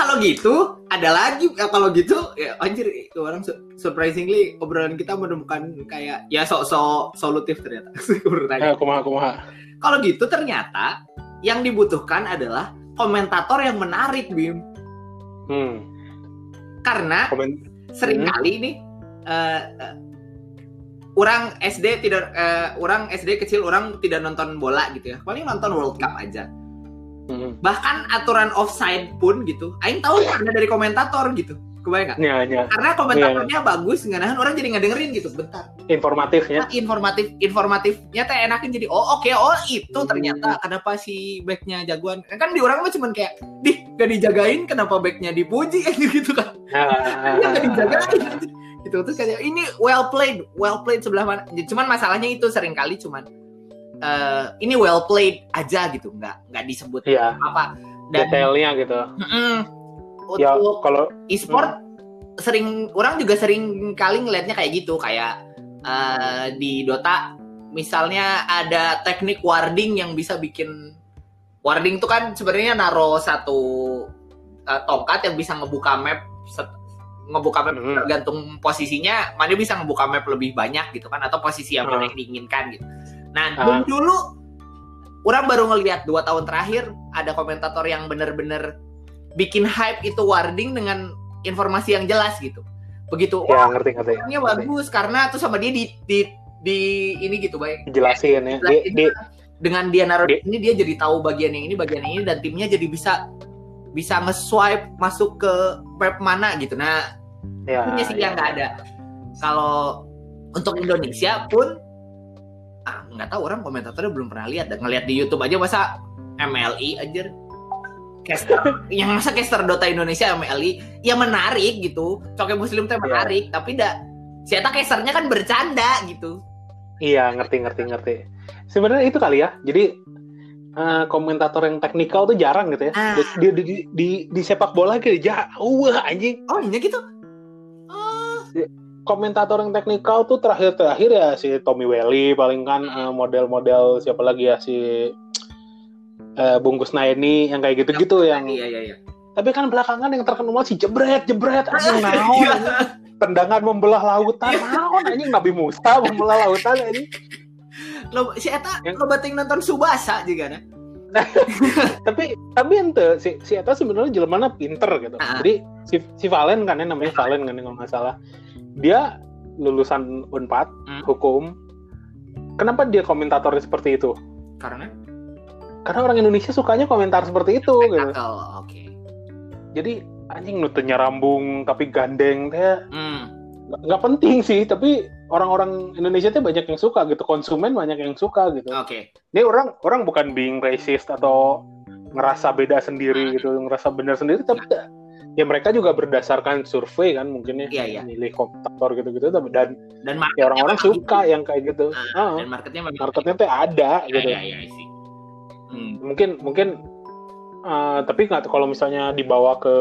Kalau gitu, ada lagi eh, kalau gitu ya anjir itu orang su- surprisingly obrolan kita menemukan kayak ya sok-sok solutif ternyata. Saya. kumaha kumaha Kalau gitu ternyata yang dibutuhkan adalah komentator yang menarik Bim. hmm Karena komen sering kali nih eh, eh, orang SD tidak eh, orang SD kecil orang tidak nonton bola gitu ya. Paling nonton World Cup aja. Hmm. Bahkan aturan offside pun gitu. Aing tahu karena dari komentator gitu. Kebayang nggak? ya ya Karena komentatornya bagus, nggak nahan orang jadi ngedengerin gitu. Bentar. informatifnya Nah, informatif informatifnya teh enakin jadi oh oke oh itu ternyata kenapa si backnya jagoan kan di orang mah cuman kayak dih gak dijagain kenapa backnya dipuji gitu kan Nah, Iya nggak dijagain gitu terus kayak ini well played well played sebelah mana cuman masalahnya itu sering kali cuman eh, ini well played aja gitu nggak nggak disebut Iya, apa dan detailnya gitu. Ya untuk kalau e-sport sering orang juga sering kali ngelihatnya kayak gitu kayak eh, di Dota misalnya ada teknik warding yang bisa bikin warding itu kan sebenarnya naro satu eh, tongkat yang bisa ngebuka map set- ngebuka map Mhm. tergantung posisinya mana bisa ngebuka map lebih banyak gitu kan atau posisi yang mana Ah. yang diinginkan gitu. Nah Ah. dulu orang baru ngelihat dua tahun terakhir ada komentator yang bener-bener bikin hype itu warding dengan informasi yang jelas gitu. Begitu ya wah ngerti ngerti. ini bagus karena tuh sama dia di di, di ini gitu baik Dijelasin ya. Di, di, dengan dia naruh Di- ini dia jadi tahu bagian yang ini bagian yang ini dan timnya jadi bisa bisa nge-swipe masuk ke map mana gitu. Nah, ya, punya sih ya. yang nggak ada. Kalau untuk Indonesia pun ah nggak tahu orang komentatornya belum pernah lihat dan ngelihat di YouTube aja masa MLI aja caster yang masa caster Dota Indonesia MLI ya menarik gitu coke muslim teh Iya. menarik tapi dah si Eta casternya kan bercanda gitu Iya ngerti ngerti ngerti. Sebenarnya itu kali ya. Jadi eh, komentator yang teknikal tuh jarang gitu ya. Ah. Di, di, di, di, di sepak bola gitu jauh wah, anjing. oh iya gitu oh Komentator yang teknikal tuh terakhir-terakhir ya si Tommy Welly paling kan eh, model-model siapa lagi ya si eh, Bungkus Naini yang kayak gitu-gitu yang iya iya iya tapi kan belakangan yang terkenal si jebret jebret anjing naon Iya. tendangan membelah lautan naon anjing Nabi Musa membelah lautan anjing Lo si eta Yang- lo bating nonton Subasa juga nah. tapi tapi ente si si eta sebenarnya jelmana pinter gitu Ah. jadi si si Valen kan ya namanya Valen kan kalau nggak salah dia lulusan Unpad Hmm. hukum kenapa dia komentatornya seperti itu Karena karena orang Indonesia sukanya komentar seperti itu gitu. Oke. jadi anjing nutunya rambung tapi gandeng teh Hmm. nggak- penting sih tapi orang-orang Indonesia tuh banyak yang suka gitu konsumen banyak yang suka gitu Oke. ini orang orang bukan being racist atau ngerasa beda sendiri Hmm. gitu ngerasa benar sendiri tapi ya, ya mereka juga berdasarkan survei kan mungkin ya Iya, iya. milih komentator gitu-gitu tapi- dan Dan ya orang-orang suka gitu. yang kayak gitu Ah, Ah, Dan marketnya marketnya tuh ada Iya, gitu iya, iya, I see. Hmm. mungkin mungkin uh, tapi nggak kalau misalnya dibawa ke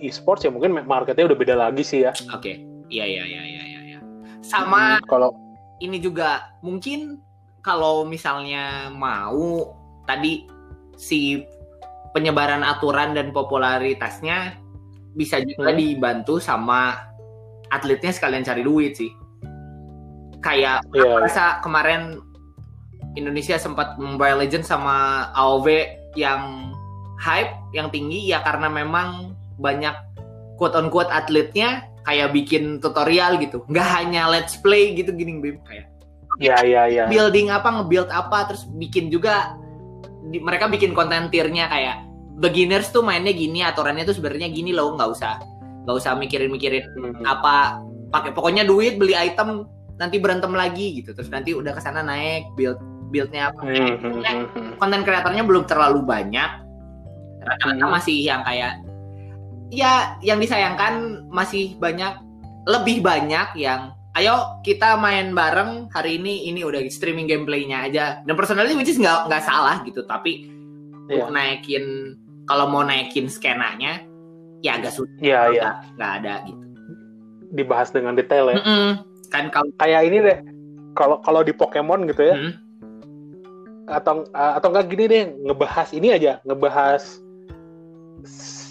e-sports ya mungkin marketnya udah beda lagi sih ya Oke. Iya, iya, iya, iya, iya, iya. Sama Hmm, kalau ini juga mungkin kalau misalnya mau tadi si penyebaran aturan dan popularitasnya bisa juga Hmm. dibantu sama atletnya sekalian cari duit sih. Kayak Iya, aku rasa kemarin Indonesia sempat Mobile Legends sama AOV yang hype yang tinggi ya karena memang banyak quote on quote atletnya kayak bikin tutorial gitu nggak hanya let's play gitu gini Bim kayak ya ya ya building apa nge-build apa terus bikin juga di- mereka bikin konten tiernya kayak beginners tuh mainnya gini aturannya tuh sebenarnya gini loh nggak usah nggak usah mikirin-mikirin Hmm. apa pakai pokoknya duit beli item nanti berantem lagi gitu terus nanti udah ke sana naik build buildnya apa Hmm, hmm, hmm, hmm. konten kreatornya belum terlalu banyak rata-rata Hmm. masih yang kayak ya yang disayangkan masih banyak lebih banyak yang ayo kita main bareng hari ini ini udah streaming gameplaynya aja dan personally which is nggak nggak salah gitu tapi mau naikin kalau mau naikin skenanya ya agak sulit Iya, iya. nggak ada gitu Dibahas dengan detail ya. Mm-mm. kan kalau Kayak ini deh. Kalau kalau di Pokemon gitu ya, Hmm. atau atau enggak gini deh, ngebahas ini aja, ngebahas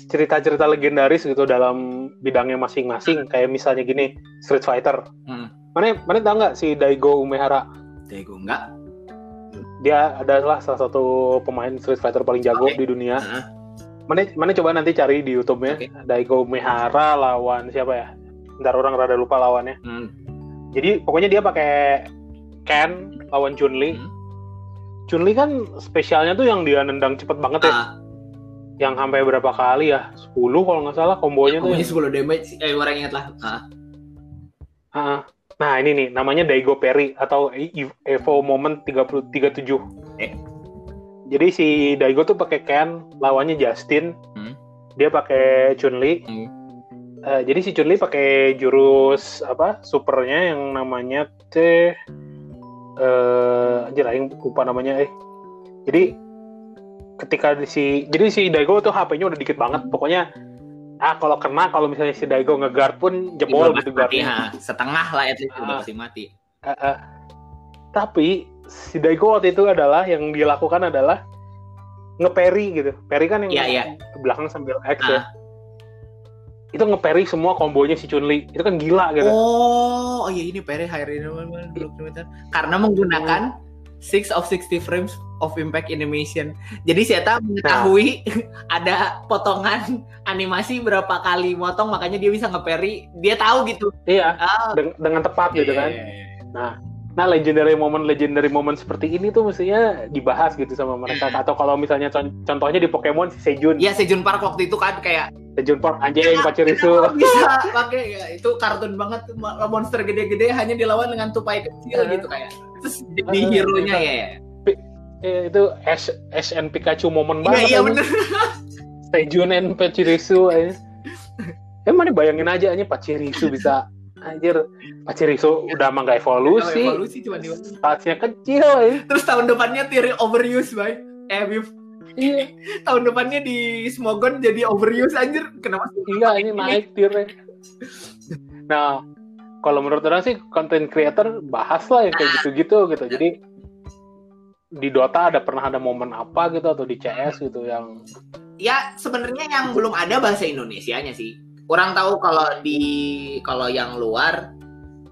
cerita-cerita legendaris gitu dalam bidangnya masing-masing. Kayak misalnya gini, Street Fighter. Hmm. Mana mana tahu nggak si Daigo Umehara? Tego enggak Dia adalah salah satu pemain Street Fighter paling jago Oke. di dunia. Heeh. Mana mana coba nanti cari di YouTube-nya. Oke. Daigo Umehara lawan siapa ya? Ntar orang rada lupa lawannya. Hmm. Jadi pokoknya dia pakai Ken lawan Chun-Li. Hmm. Chun-Li kan spesialnya tuh yang dia nendang cepet banget ya. Ah, Yang sampai berapa kali ya? 10 kalau nggak salah kombonya tuh. pokoknya ya. 10 damage eh orang ingat lah Ah. Ah. Nah ini nih namanya Daigo Perry atau E- Evo Moment 30 37. Eh. Jadi si Daigo tuh pakai Ken, lawannya Justin. Hmm. Dia pakai Chun-Li. Hmm. Eh, jadi si Chun-Li pakai jurus apa? Supernya yang namanya teh eh anjir aing lupa namanya eh. Jadi ketika di si jadi si Daigo tuh HP-nya udah dikit banget. Pokoknya ah kalau kena kalau misalnya si Daigo ngeguard pun jebol gitu guardnya. setengah lah at least udah Ah. pasti mati Eh, eh. Tapi si Daigo waktu itu adalah yang dia lakukan adalah ngeperi gitu. Peri kan yang Iya, iya. ke belakang sambil X Ah. ya. Itu ngeperi semua kombonya si Chun-Li. Itu kan gila gitu. oh oh iya ini Pere high karena menggunakan Hmm. 6 of 60 frames of impact animation jadi Seta mengetahui ada potongan animasi berapa kali motong makanya dia bisa ngeperi dia tahu gitu Iya, ah deng- dengan tepat gitu iya, kan. iya, iya. Nah, legendary moment legendary moment seperti ini tuh mestinya dibahas gitu sama mereka. Hmm. Atau kalau misalnya con- contohnya di Pokemon si Sejun, Iya Sejun Park waktu itu kan kayak Sejun Park anjing Pachirisu. bisa pakai ya, itu kartun banget monster gede-gede hanya dilawan dengan tupai kecil Eh. gitu kayak terus jadi Eh, hero-nya iya. ya ya Eh, itu Ash, Ash and Pikachu moment iya banget. iya anjing. bener Sejun and Pachirisu aja. Emang bayangin aja aja Pachirisu bisa anjir Pachirisu udah mah nggak evolusi. evolusi cuma di Statsnya kecil ya. terus tahun depannya Tiri overuse bay eh Bif. Iya, tahun depannya di Smogon jadi overuse anjir kenapa sih iya ini naik tirnya. Nah, kalau menurut orang sih konten creator bahas lah yang kayak gitu-gitu gitu. Jadi di Dota ada pernah ada momen apa gitu atau di CS gitu yang ya sebenarnya yang belum ada bahasa Indonesianya sih. Orang tahu kalau di kalau yang luar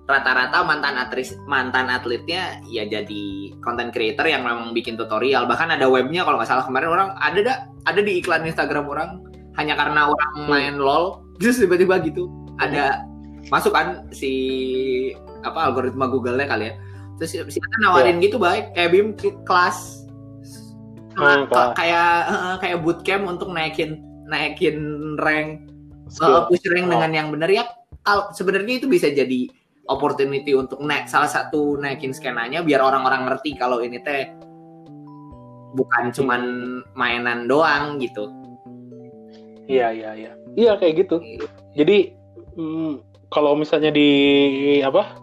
rata-rata mantan atlet mantan atletnya ya jadi content creator yang memang bikin tutorial. Bahkan ada webnya kalau nggak salah kemarin orang ada dah ada di iklan Instagram orang. Hanya karena orang Hmm. main lol terus tiba-tiba gitu ada masuk kan si apa algoritma Google-nya kali ya. Terus si si Ata nawarin gitu baik kayak bim kelas. Hmm, kayak kayak bootcamp untuk naikin naikin rank. Uh, push Oh. rank dengan yang benar ya al- sebenarnya itu bisa jadi opportunity untuk naik salah satu naikin skenanya biar orang-orang ngerti kalau ini teh bukan cuman mainan doang gitu. Iya iya iya. Iya kayak gitu. Jadi mm, kalau misalnya di apa?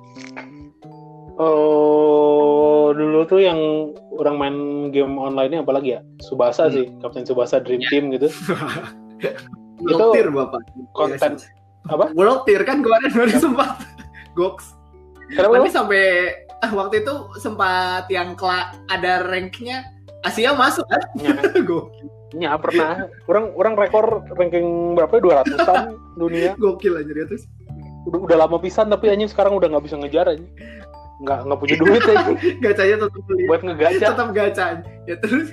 Oh dulu tuh yang orang main game online-nya apalagi ya? Subasa Hmm. sih, Kapten Subasa Dream Ya. Team gitu. World Tier bapak. konten- apa? World Tier kan kemarin baru sempat goks. Kenapa? Tapi sampai ah, waktu itu sempat yang kela- ada ranknya Asia masuk kan? Ya, Gokil, ya, pernah. Orang orang rekor ranking berapa? ya? 200-an dunia. gokil aja dia terus. Udah, udah lama pisan tapi anjing sekarang udah nggak bisa ngejar anjing. Nggak nggak punya duit aja Gacanya tetap beli. buat ngegacha. Tetap gacha. Ya terus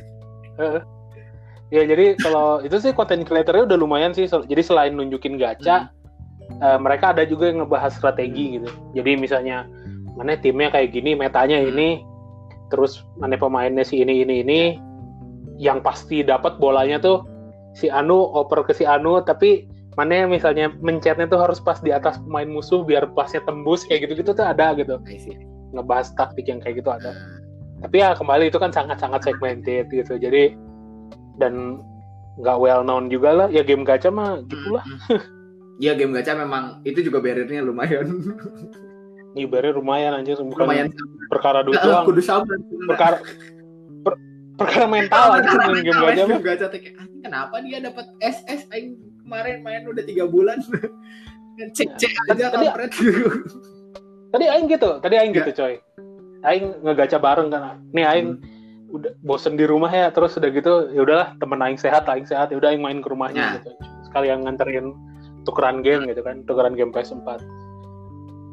Ya jadi kalau itu sih konten creatornya udah lumayan sih. Jadi selain nunjukin gacha, eh, mereka ada juga yang ngebahas strategi gitu. Jadi misalnya mana timnya kayak gini, metanya Hmm. ini, terus mana pemainnya si ini ini ini, yang pasti dapat bolanya tuh si Anu oper ke si Anu, tapi mana misalnya mencetnya tuh harus pas di atas pemain musuh biar pasnya tembus kayak gitu-gitu tuh ada gitu. Ngebahas taktik yang kayak gitu ada tapi ya kembali itu kan sangat-sangat segmented gitu jadi dan nggak well known juga lah. Ya game gacha mah gitulah. Iya game gacha memang itu juga barriernya lumayan. ibaratnya lumayan anjir. Bukan lumayan. perkara duit doang. kudu sabar. perkara per- perkara mental aja main game gacha mah. Game gacha kayak, "Anjing, kenapa dia dapat SS aing kemarin main udah tiga bulan. cek cek aja Tadi- kampret. tadi aing gitu tadi aing Ya. gitu coy. Aing ngegacha bareng kan. Nih aing udah bosen di rumah ya terus udah gitu ya udahlah temen aing sehat aing sehat ya udah aing main ke rumahnya Ya. gitu. Sekalian nganterin tukeran game gitu kan tukeran game PS4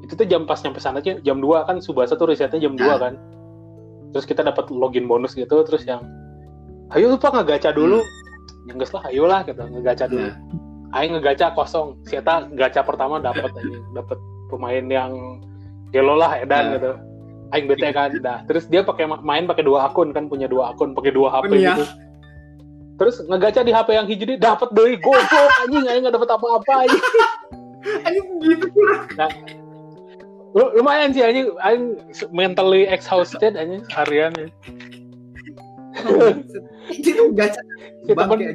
itu tuh jam pas nyampe sana aja jam 2 kan Subasa tuh risetnya jam 2 Ya. kan. Terus kita dapat login bonus gitu terus yang ayo lupa ngegacha dulu. Yang geus lah ayo lah gitu ngegacha dulu. Nah, aing ngegacha kosong. Si Eta gacha pertama dapat dapat pemain yang gelo lah edan Ya. gitu aing bete kan dah terus dia pakai ma- main pakai dua akun kan punya dua akun pakai dua HP ya. gitu terus ngegacha di HP yang hiji dapat deui goblok anjing aing nggak dapat apa-apa anjing anjing gitu Lu- lumayan sih anjing aing mentally exhausted anjing seharian ya. itu gacha temen- aja.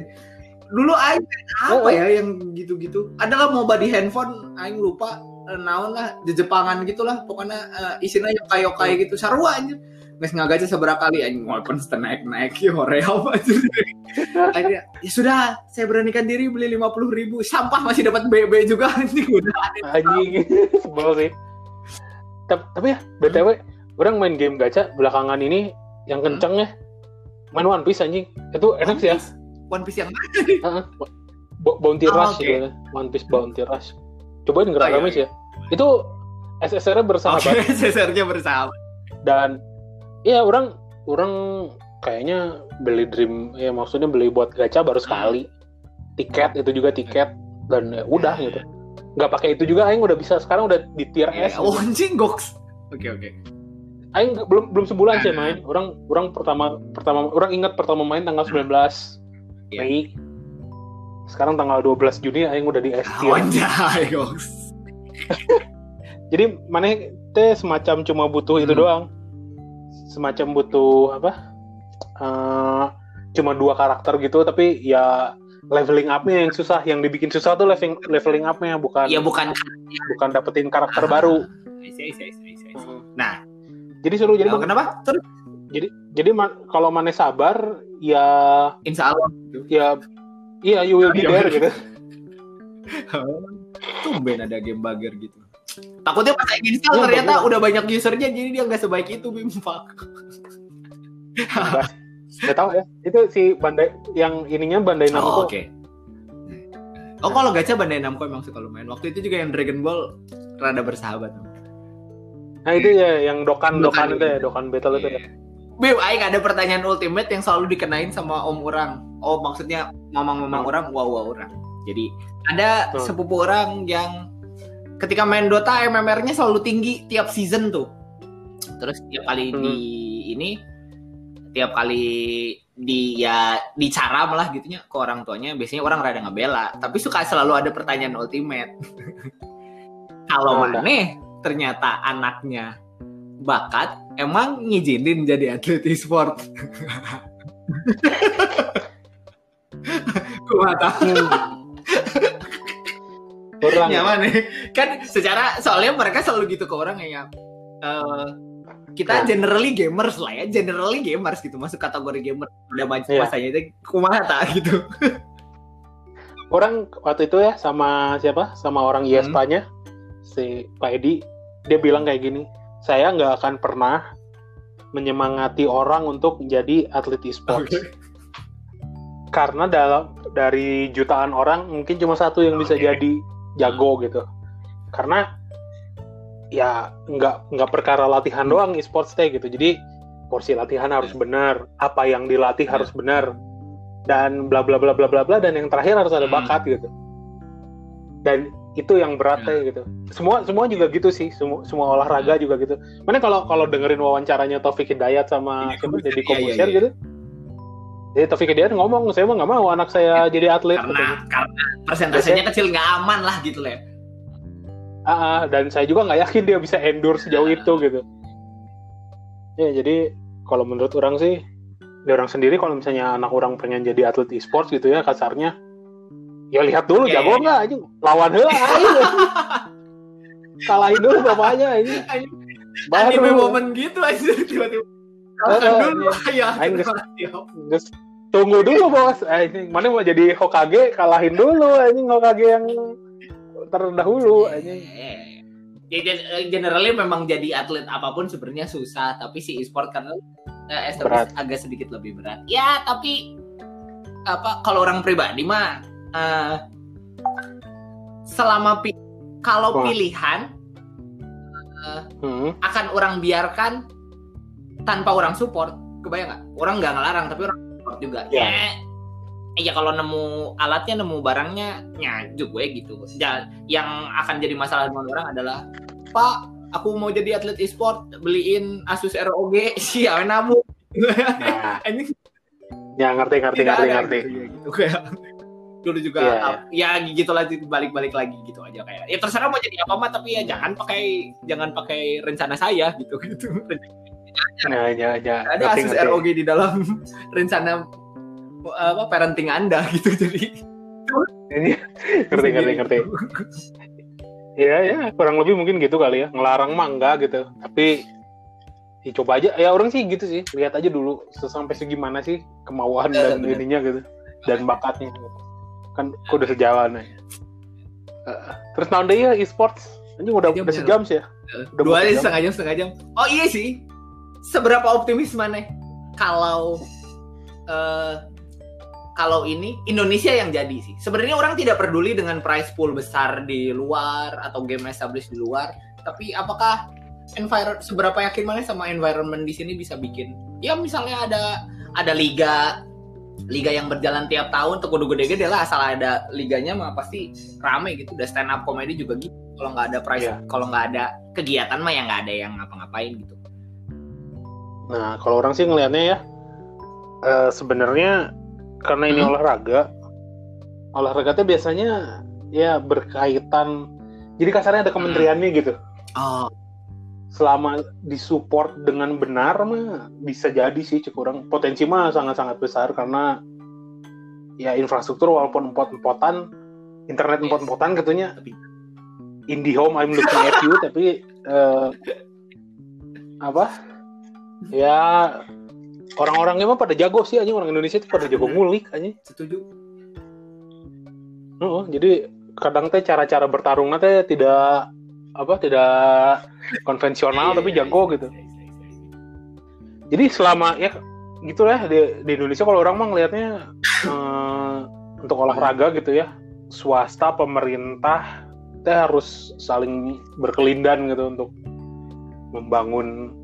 Dulu aing apa ya yang gitu-gitu? Adalah mau di handphone aing lupa naon lah di Jepangan gitulah pokoknya eh, isinya yokai-yokai gitu sarua anjir. Nges ngagaca seberapa kali anjing walaupun naik-naik ya horeal aja. Ya sudah saya beranikan diri beli 50.000 ribu sampah masih dapat BB juga anjing udah anjing. Sebel sih. Tapi, tapi ya btw orang main game gacha belakangan ini yang kenceng ya main One Piece anjing. Itu enak sih ya. One Piece yang. Bo- Bounty Oh, Rush gitu. One Piece Bounty Rush cobain Oh, gerak iya, Ramis ya itu SSR-nya bersahabat Oke, sesernya bersahabat. dan iya orang orang kayaknya beli dream ya maksudnya beli buat gacha baru sekali tiket itu juga tiket dan ya udah gitu nggak pakai itu juga aing udah bisa sekarang udah di tier S Oh, anjing goks. Oke, oke. Aing belum belum sebulan sih main. Orang orang pertama pertama orang ingat pertama main tanggal 19 Iya. Mei. Sekarang tanggal 12 Juni Aing udah di S tier. Anjay, goks. Jadi mana teh semacam cuma butuh itu Hmm. doang. Semacam butuh apa? Eh, cuma dua karakter gitu tapi ya leveling up-nya yang susah. Yang dibikin susah tuh leveling leveling up-nya bukan Ya bukan bukan dapetin karakter baru. See. Hmm. Nah, Jadi seru jadi oh, kenapa? Terus jadi ma- kalau mana sabar ya insya Allah ya iya you will be Iya, there gitu. tumben ada game bugger gitu. Takutnya pas lagi install Iya, ternyata bugger. udah banyak usernya jadi dia nggak sebaik itu Bim fuck. Gak tahu ya. Itu si Bandai yang ininya Bandai Namco. Oh, oke. Oh, kalau gacha Bandai Namco emang suka lumayan. Waktu itu juga yang Dragon Ball rada bersahabat. Nah itu ya yang Dokan Dokkan Dokan itu ya, Dokan Battle itu ya. Bim, aing ada pertanyaan ultimate yang selalu dikenain sama om orang. Oh, maksudnya mamang-mamang orang, wow-wow orang. Jadi ada Hmm. sepupu orang yang ketika main Dota MMR-nya selalu tinggi tiap season tuh. Terus tiap kali Hmm. di ini tiap kali di ya dicaram lah gitunya ke orang tuanya biasanya orang rada ngebela tapi suka selalu ada pertanyaan ultimate kalau maneh ternyata anaknya bakat emang ngizinin jadi atlet e-sport Kurang. nyaman nih kan secara soalnya mereka selalu gitu ke orang ya eh, kita Ya. generally gamers lah ya generally gamers gitu masuk kategori gamer udah maju Iya. masanya itu kumaha tak gitu Orang waktu itu ya sama siapa? Sama orang Hmm. IESPA-nya si Pak Edi, dia bilang kayak gini, saya nggak akan pernah menyemangati orang untuk menjadi atlet e-sports. Oke. Karena dalam dari jutaan orang mungkin cuma satu yang bisa Oke. jadi jago gitu. Karena ya nggak nggak perkara latihan Hmm. doang e-sports teh gitu. Jadi porsi latihan harus benar, apa yang dilatih Ya. harus benar dan bla bla bla bla bla bla dan yang terakhir harus ada Hmm. bakat gitu. Dan itu yang berat Ya. teh gitu. Semua semua juga gitu sih, semua semua olahraga juga gitu. Mana kalau kalau dengerin wawancaranya Taufik Hidayat sama siapa iya, Corbuzier iya, iya. gitu. Jadi Taufik Hidayat ngomong, saya mah nggak mau anak saya jadi atlet. karena katanya. karena persentasenya kecil nggak aman lah gitu lah ya. Ah, ah, dan saya juga nggak yakin dia bisa endure sejauh itu gitu. Ya jadi kalau menurut orang sih, orang sendiri kalau misalnya anak orang pengen jadi atlet e-sports gitu ya kasarnya, ya lihat dulu Iya, jago iya, nggak aja, lawan heula aja. Kalahin dulu bapaknya ini. anime Baru momen gitu aja tiba-tiba dulu ya tunggu dulu bos. Eh, ini mana mau jadi Hokage kalahin dulu ini Hokage yang terdahulu ini. Ya, eh, generally memang jadi atlet apa pun sebenarnya susah, tapi si e-sport karena eh, agak sedikit lebih berat. Ya, tapi apa kalau orang pribadi mah eh, selama pi- kalau Wah. pilihan Hmm. akan orang biarkan tanpa orang support, kebayang nggak? Orang nggak ngelarang, tapi orang support juga. Ya. Ya, ya kalau nemu alatnya, nemu barangnya, ya juga gitu. Ja- yang akan jadi masalah dengan orang adalah, Pak, aku mau jadi atlet e-sport, beliin Asus ROG, siapa namu? Ya, Ini ya ngerti ngerti tidak ngerti ngerti. gitu, gitu. Dulu juga Iya, ap- ya gitu lah balik-balik lagi gitu aja kayak ya terserah mau jadi apa mah tapi ya jangan pakai jangan pakai rencana saya gitu gitu Ya, ya, ya. ada ngerti, Asus ngerti. ROG di dalam rencana apa parenting Anda gitu jadi Ini ngerti ngerti ngerti. Iya ya kurang lebih mungkin gitu kali ya ngelarang mangga gitu. Tapi ya, coba aja ya orang sih gitu sih lihat aja dulu sampai segimana sih kemauan Iya, dan bener. ininya gitu dan bakatnya gitu. Kan kudu sejalan ya. Terus tahun deh ya e-sports. Ini udah Jam udah sejam sih ya? Udah dua jam setengah jam setengah jam. Oh iya sih. Seberapa optimis mana kalau eh kalau ini Indonesia yang jadi sih. Sebenarnya orang tidak peduli dengan price pool besar di luar atau game established di luar. Tapi apakah environment seberapa yakin mana sama environment di sini bisa bikin? Ya misalnya ada ada liga liga yang berjalan tiap tahun tuh kudu gede-gede lah asal ada liganya mah pasti rame gitu udah stand up comedy juga gitu kalau nggak ada price Iya. kalau nggak ada kegiatan mah ya nggak ada yang ngapa-ngapain gitu Nah, kalau orang sih ngelihatnya ya, eh, sebenarnya karena ini Hmm. olahraga, olahraga itu biasanya ya berkaitan, jadi kasarnya ada kementeriannya gitu. oh Selama disupport dengan benar mah bisa jadi sih cek orang potensi mah sangat-sangat besar karena ya infrastruktur walaupun empot-empotan, internet Yes. empot-empotan katanya. Tapi- IndiHome I'm looking at you tapi eh, apa? Ya orang-orangnya mah pada jago sih aja orang Indonesia itu pada jago ngulik aja setuju. Heeh, jadi kadang teh cara-cara bertarungnya teh tidak apa tidak konvensional Iya, tapi iya, jago iya, gitu. jadi selama ya gitulah di, di Indonesia kalau orang mah ngelihatnya eh, untuk olahraga gitu ya swasta pemerintah kita harus saling berkelindan gitu untuk membangun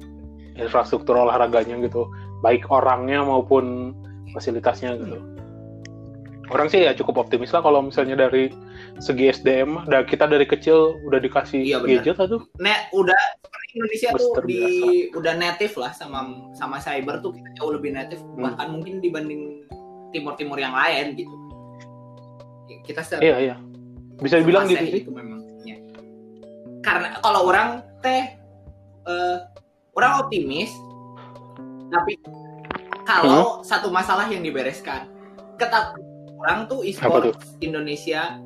infrastruktur olahraganya gitu baik orangnya maupun fasilitasnya gitu orang sih ya cukup optimis lah kalau misalnya dari segi SDM dan kita dari kecil udah dikasih Iya, gadget tuh Net udah Indonesia tuh Booster di biasa. udah native lah sama sama cyber tuh kita jauh lebih native Hmm. bahkan mungkin dibanding timur-timur yang lain gitu. Kita se- iya iya bisa dibilang gitu sih itu memang ya. karena kalau orang teh eh, orang optimis tapi kalau satu masalah yang dibereskan ketat orang tuh Apa e-sports Indonesia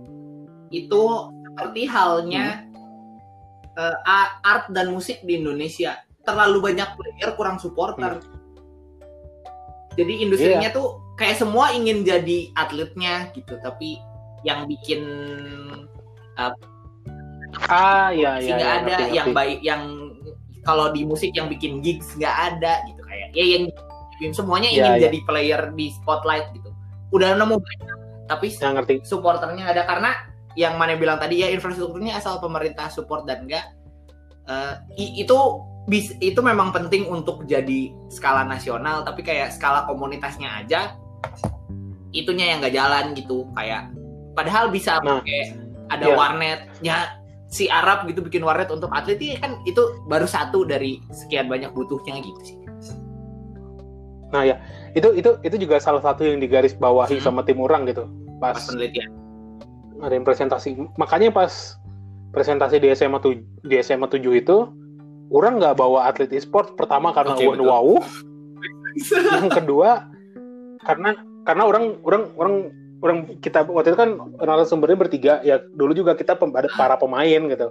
itu seperti halnya eh, a- art dan musik di Indonesia. Terlalu banyak player kurang supporter. Jadi industrinya tuh kayak semua ingin jadi atletnya gitu tapi yang bikin ah iya sih iya nggak iya, ada ngerti, yang baik yang kalau di musik yang bikin gigs nggak ada gitu kayak ya yang semuanya Iya, ingin iya. jadi player di spotlight gitu udah nemu banyak tapi Yang ngerti. supporternya nggak ada. Karena yang mana bilang tadi ya infrastrukturnya asal pemerintah support dan enggak eh, i- itu bis itu memang penting untuk jadi skala nasional tapi kayak skala komunitasnya aja itunya yang nggak jalan gitu. Kayak padahal bisa Nah, pakai ada iya. warnetnya si Arab gitu bikin warnet untuk atlet ini kan itu baru satu dari sekian banyak butuhnya gitu sih Nah ya, itu itu itu juga salah satu yang digaris bawahi Hmm. sama tim orang gitu. Pas pas penelitian ada yang presentasi. Makanya pas presentasi di SMA 7, di SMA 7 itu orang nggak bawa atlet e-sport pertama karena betul. Wow. yang kedua karena karena orang orang orang orang kita waktu itu kan narasumbernya bertiga ya dulu juga kita pem- ada para pemain gitu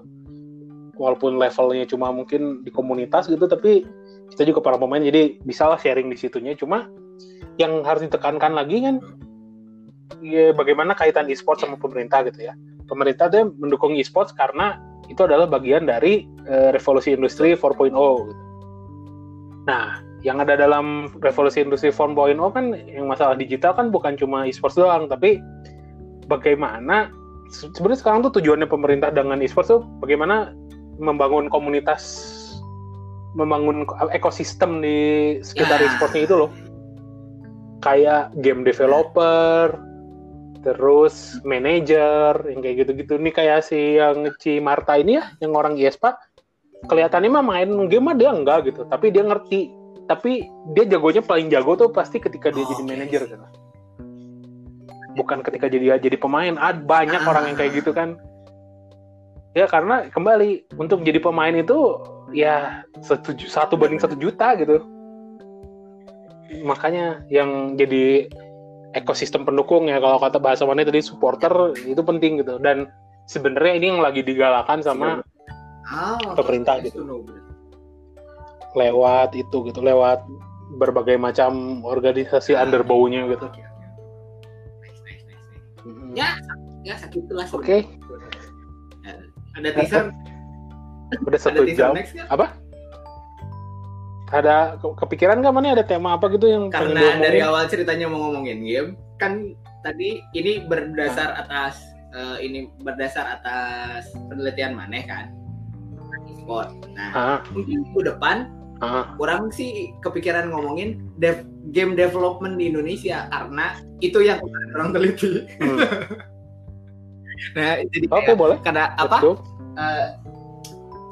walaupun levelnya cuma mungkin di komunitas gitu tapi kita juga para pemain jadi bisalah sharing di situnya cuma yang harus ditekankan lagi kan ya bagaimana kaitan e-sport sama pemerintah gitu ya pemerintah tuh mendukung e-sports karena itu adalah bagian dari eh, revolusi industri 4.0 gitu. Nah, yang ada dalam revolusi industri 4.0 kan yang masalah digital kan bukan cuma e-sports doang, tapi bagaimana se- sebenarnya sekarang tuh tujuannya pemerintah dengan e-sports tuh bagaimana membangun komunitas membangun ekosistem di sekitar Ya. e-sportsnya itu loh. Kayak game developer, terus manager yang kayak gitu-gitu nih kayak si yang Ci Marta ini ya yang orang IESPA kelihatannya mah main game mah dia enggak gitu tapi dia ngerti tapi dia jagonya paling jago tuh pasti ketika dia Oh, jadi oke. manajer gitu bukan ketika jadi jadi pemain ada banyak Ah. orang yang kayak gitu kan ya karena kembali untuk jadi pemain itu ya satu, ju- satu banding satu juta gitu. Makanya yang jadi ekosistem pendukung ya kalau kata bahasa mana tadi supporter itu penting gitu. Dan sebenarnya ini yang lagi digalakan sama ah, Pemerintah gitu. lewat itu gitu lewat berbagai macam organisasi Ah, underbow-nya gitu. Nice, nice, nice. Mm-mm. Ya, ya segitulah oke. ada teaser udah satu jam. Next nggak? ada ke- kepikiran nggak mana ada tema apa gitu yang karena dari awal ceritanya mau ngomongin game kan tadi ini berdasar atas eh, ini berdasar atas penelitian maneh kan? E-sport. Nah ah, mungkin minggu depan ah, orang sih kepikiran ngomongin dev- game development di Indonesia karena itu yang orang teliti. Hmm. nah jadi oke kayak boleh? karena apa? Go.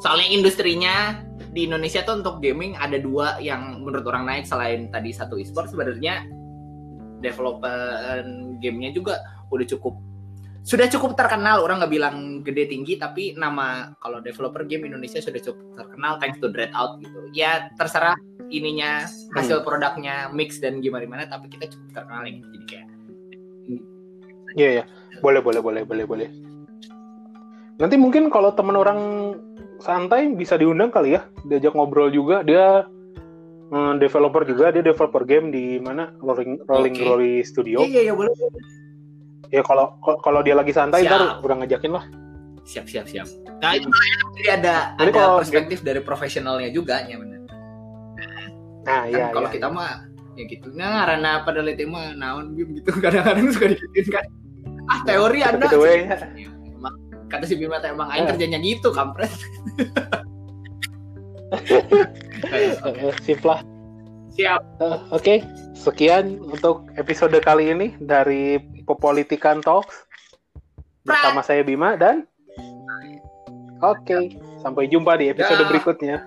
Soalnya industrinya di Indonesia tuh untuk gaming ada dua yang menurut orang naik selain tadi satu e-sport sebenarnya developer gamenya juga udah cukup sudah cukup terkenal. Orang nggak bilang gede tinggi tapi nama kalau developer game Indonesia sudah cukup terkenal thanks to Dreadout gitu. Ya terserah ininya hasil produknya mix dan gimana gimana tapi kita cukup terkenal gitu jadi kayak Iya ya, boleh boleh boleh boleh boleh. Nanti mungkin kalau teman orang santai bisa diundang kali ya, diajak ngobrol juga. Dia eh, developer juga, dia developer game di mana Rolling Rolling Oke. Glory Studio. iya iya iya boleh Ya kalau kalau dia lagi santai Siap. ntar udah ngajakin lah. siap siap siap nah itu jadi ada Jadi ada kalau perspektif dari profesionalnya juga ya benar Nah kan iya kalau iya. kita mah ya gitu nah karena pada lihat mah naon gitu kadang-kadang suka digituin kan ah teori anda Gitu we. Ya, emang kata si Bima emang aing kerjanya gitu kampret Eh, Sip lah. siap Eh, Oke, sekian untuk episode kali ini dari Popolitikan Talks bersama saya Bima dan Oke, sampai jumpa di episode Dah. berikutnya.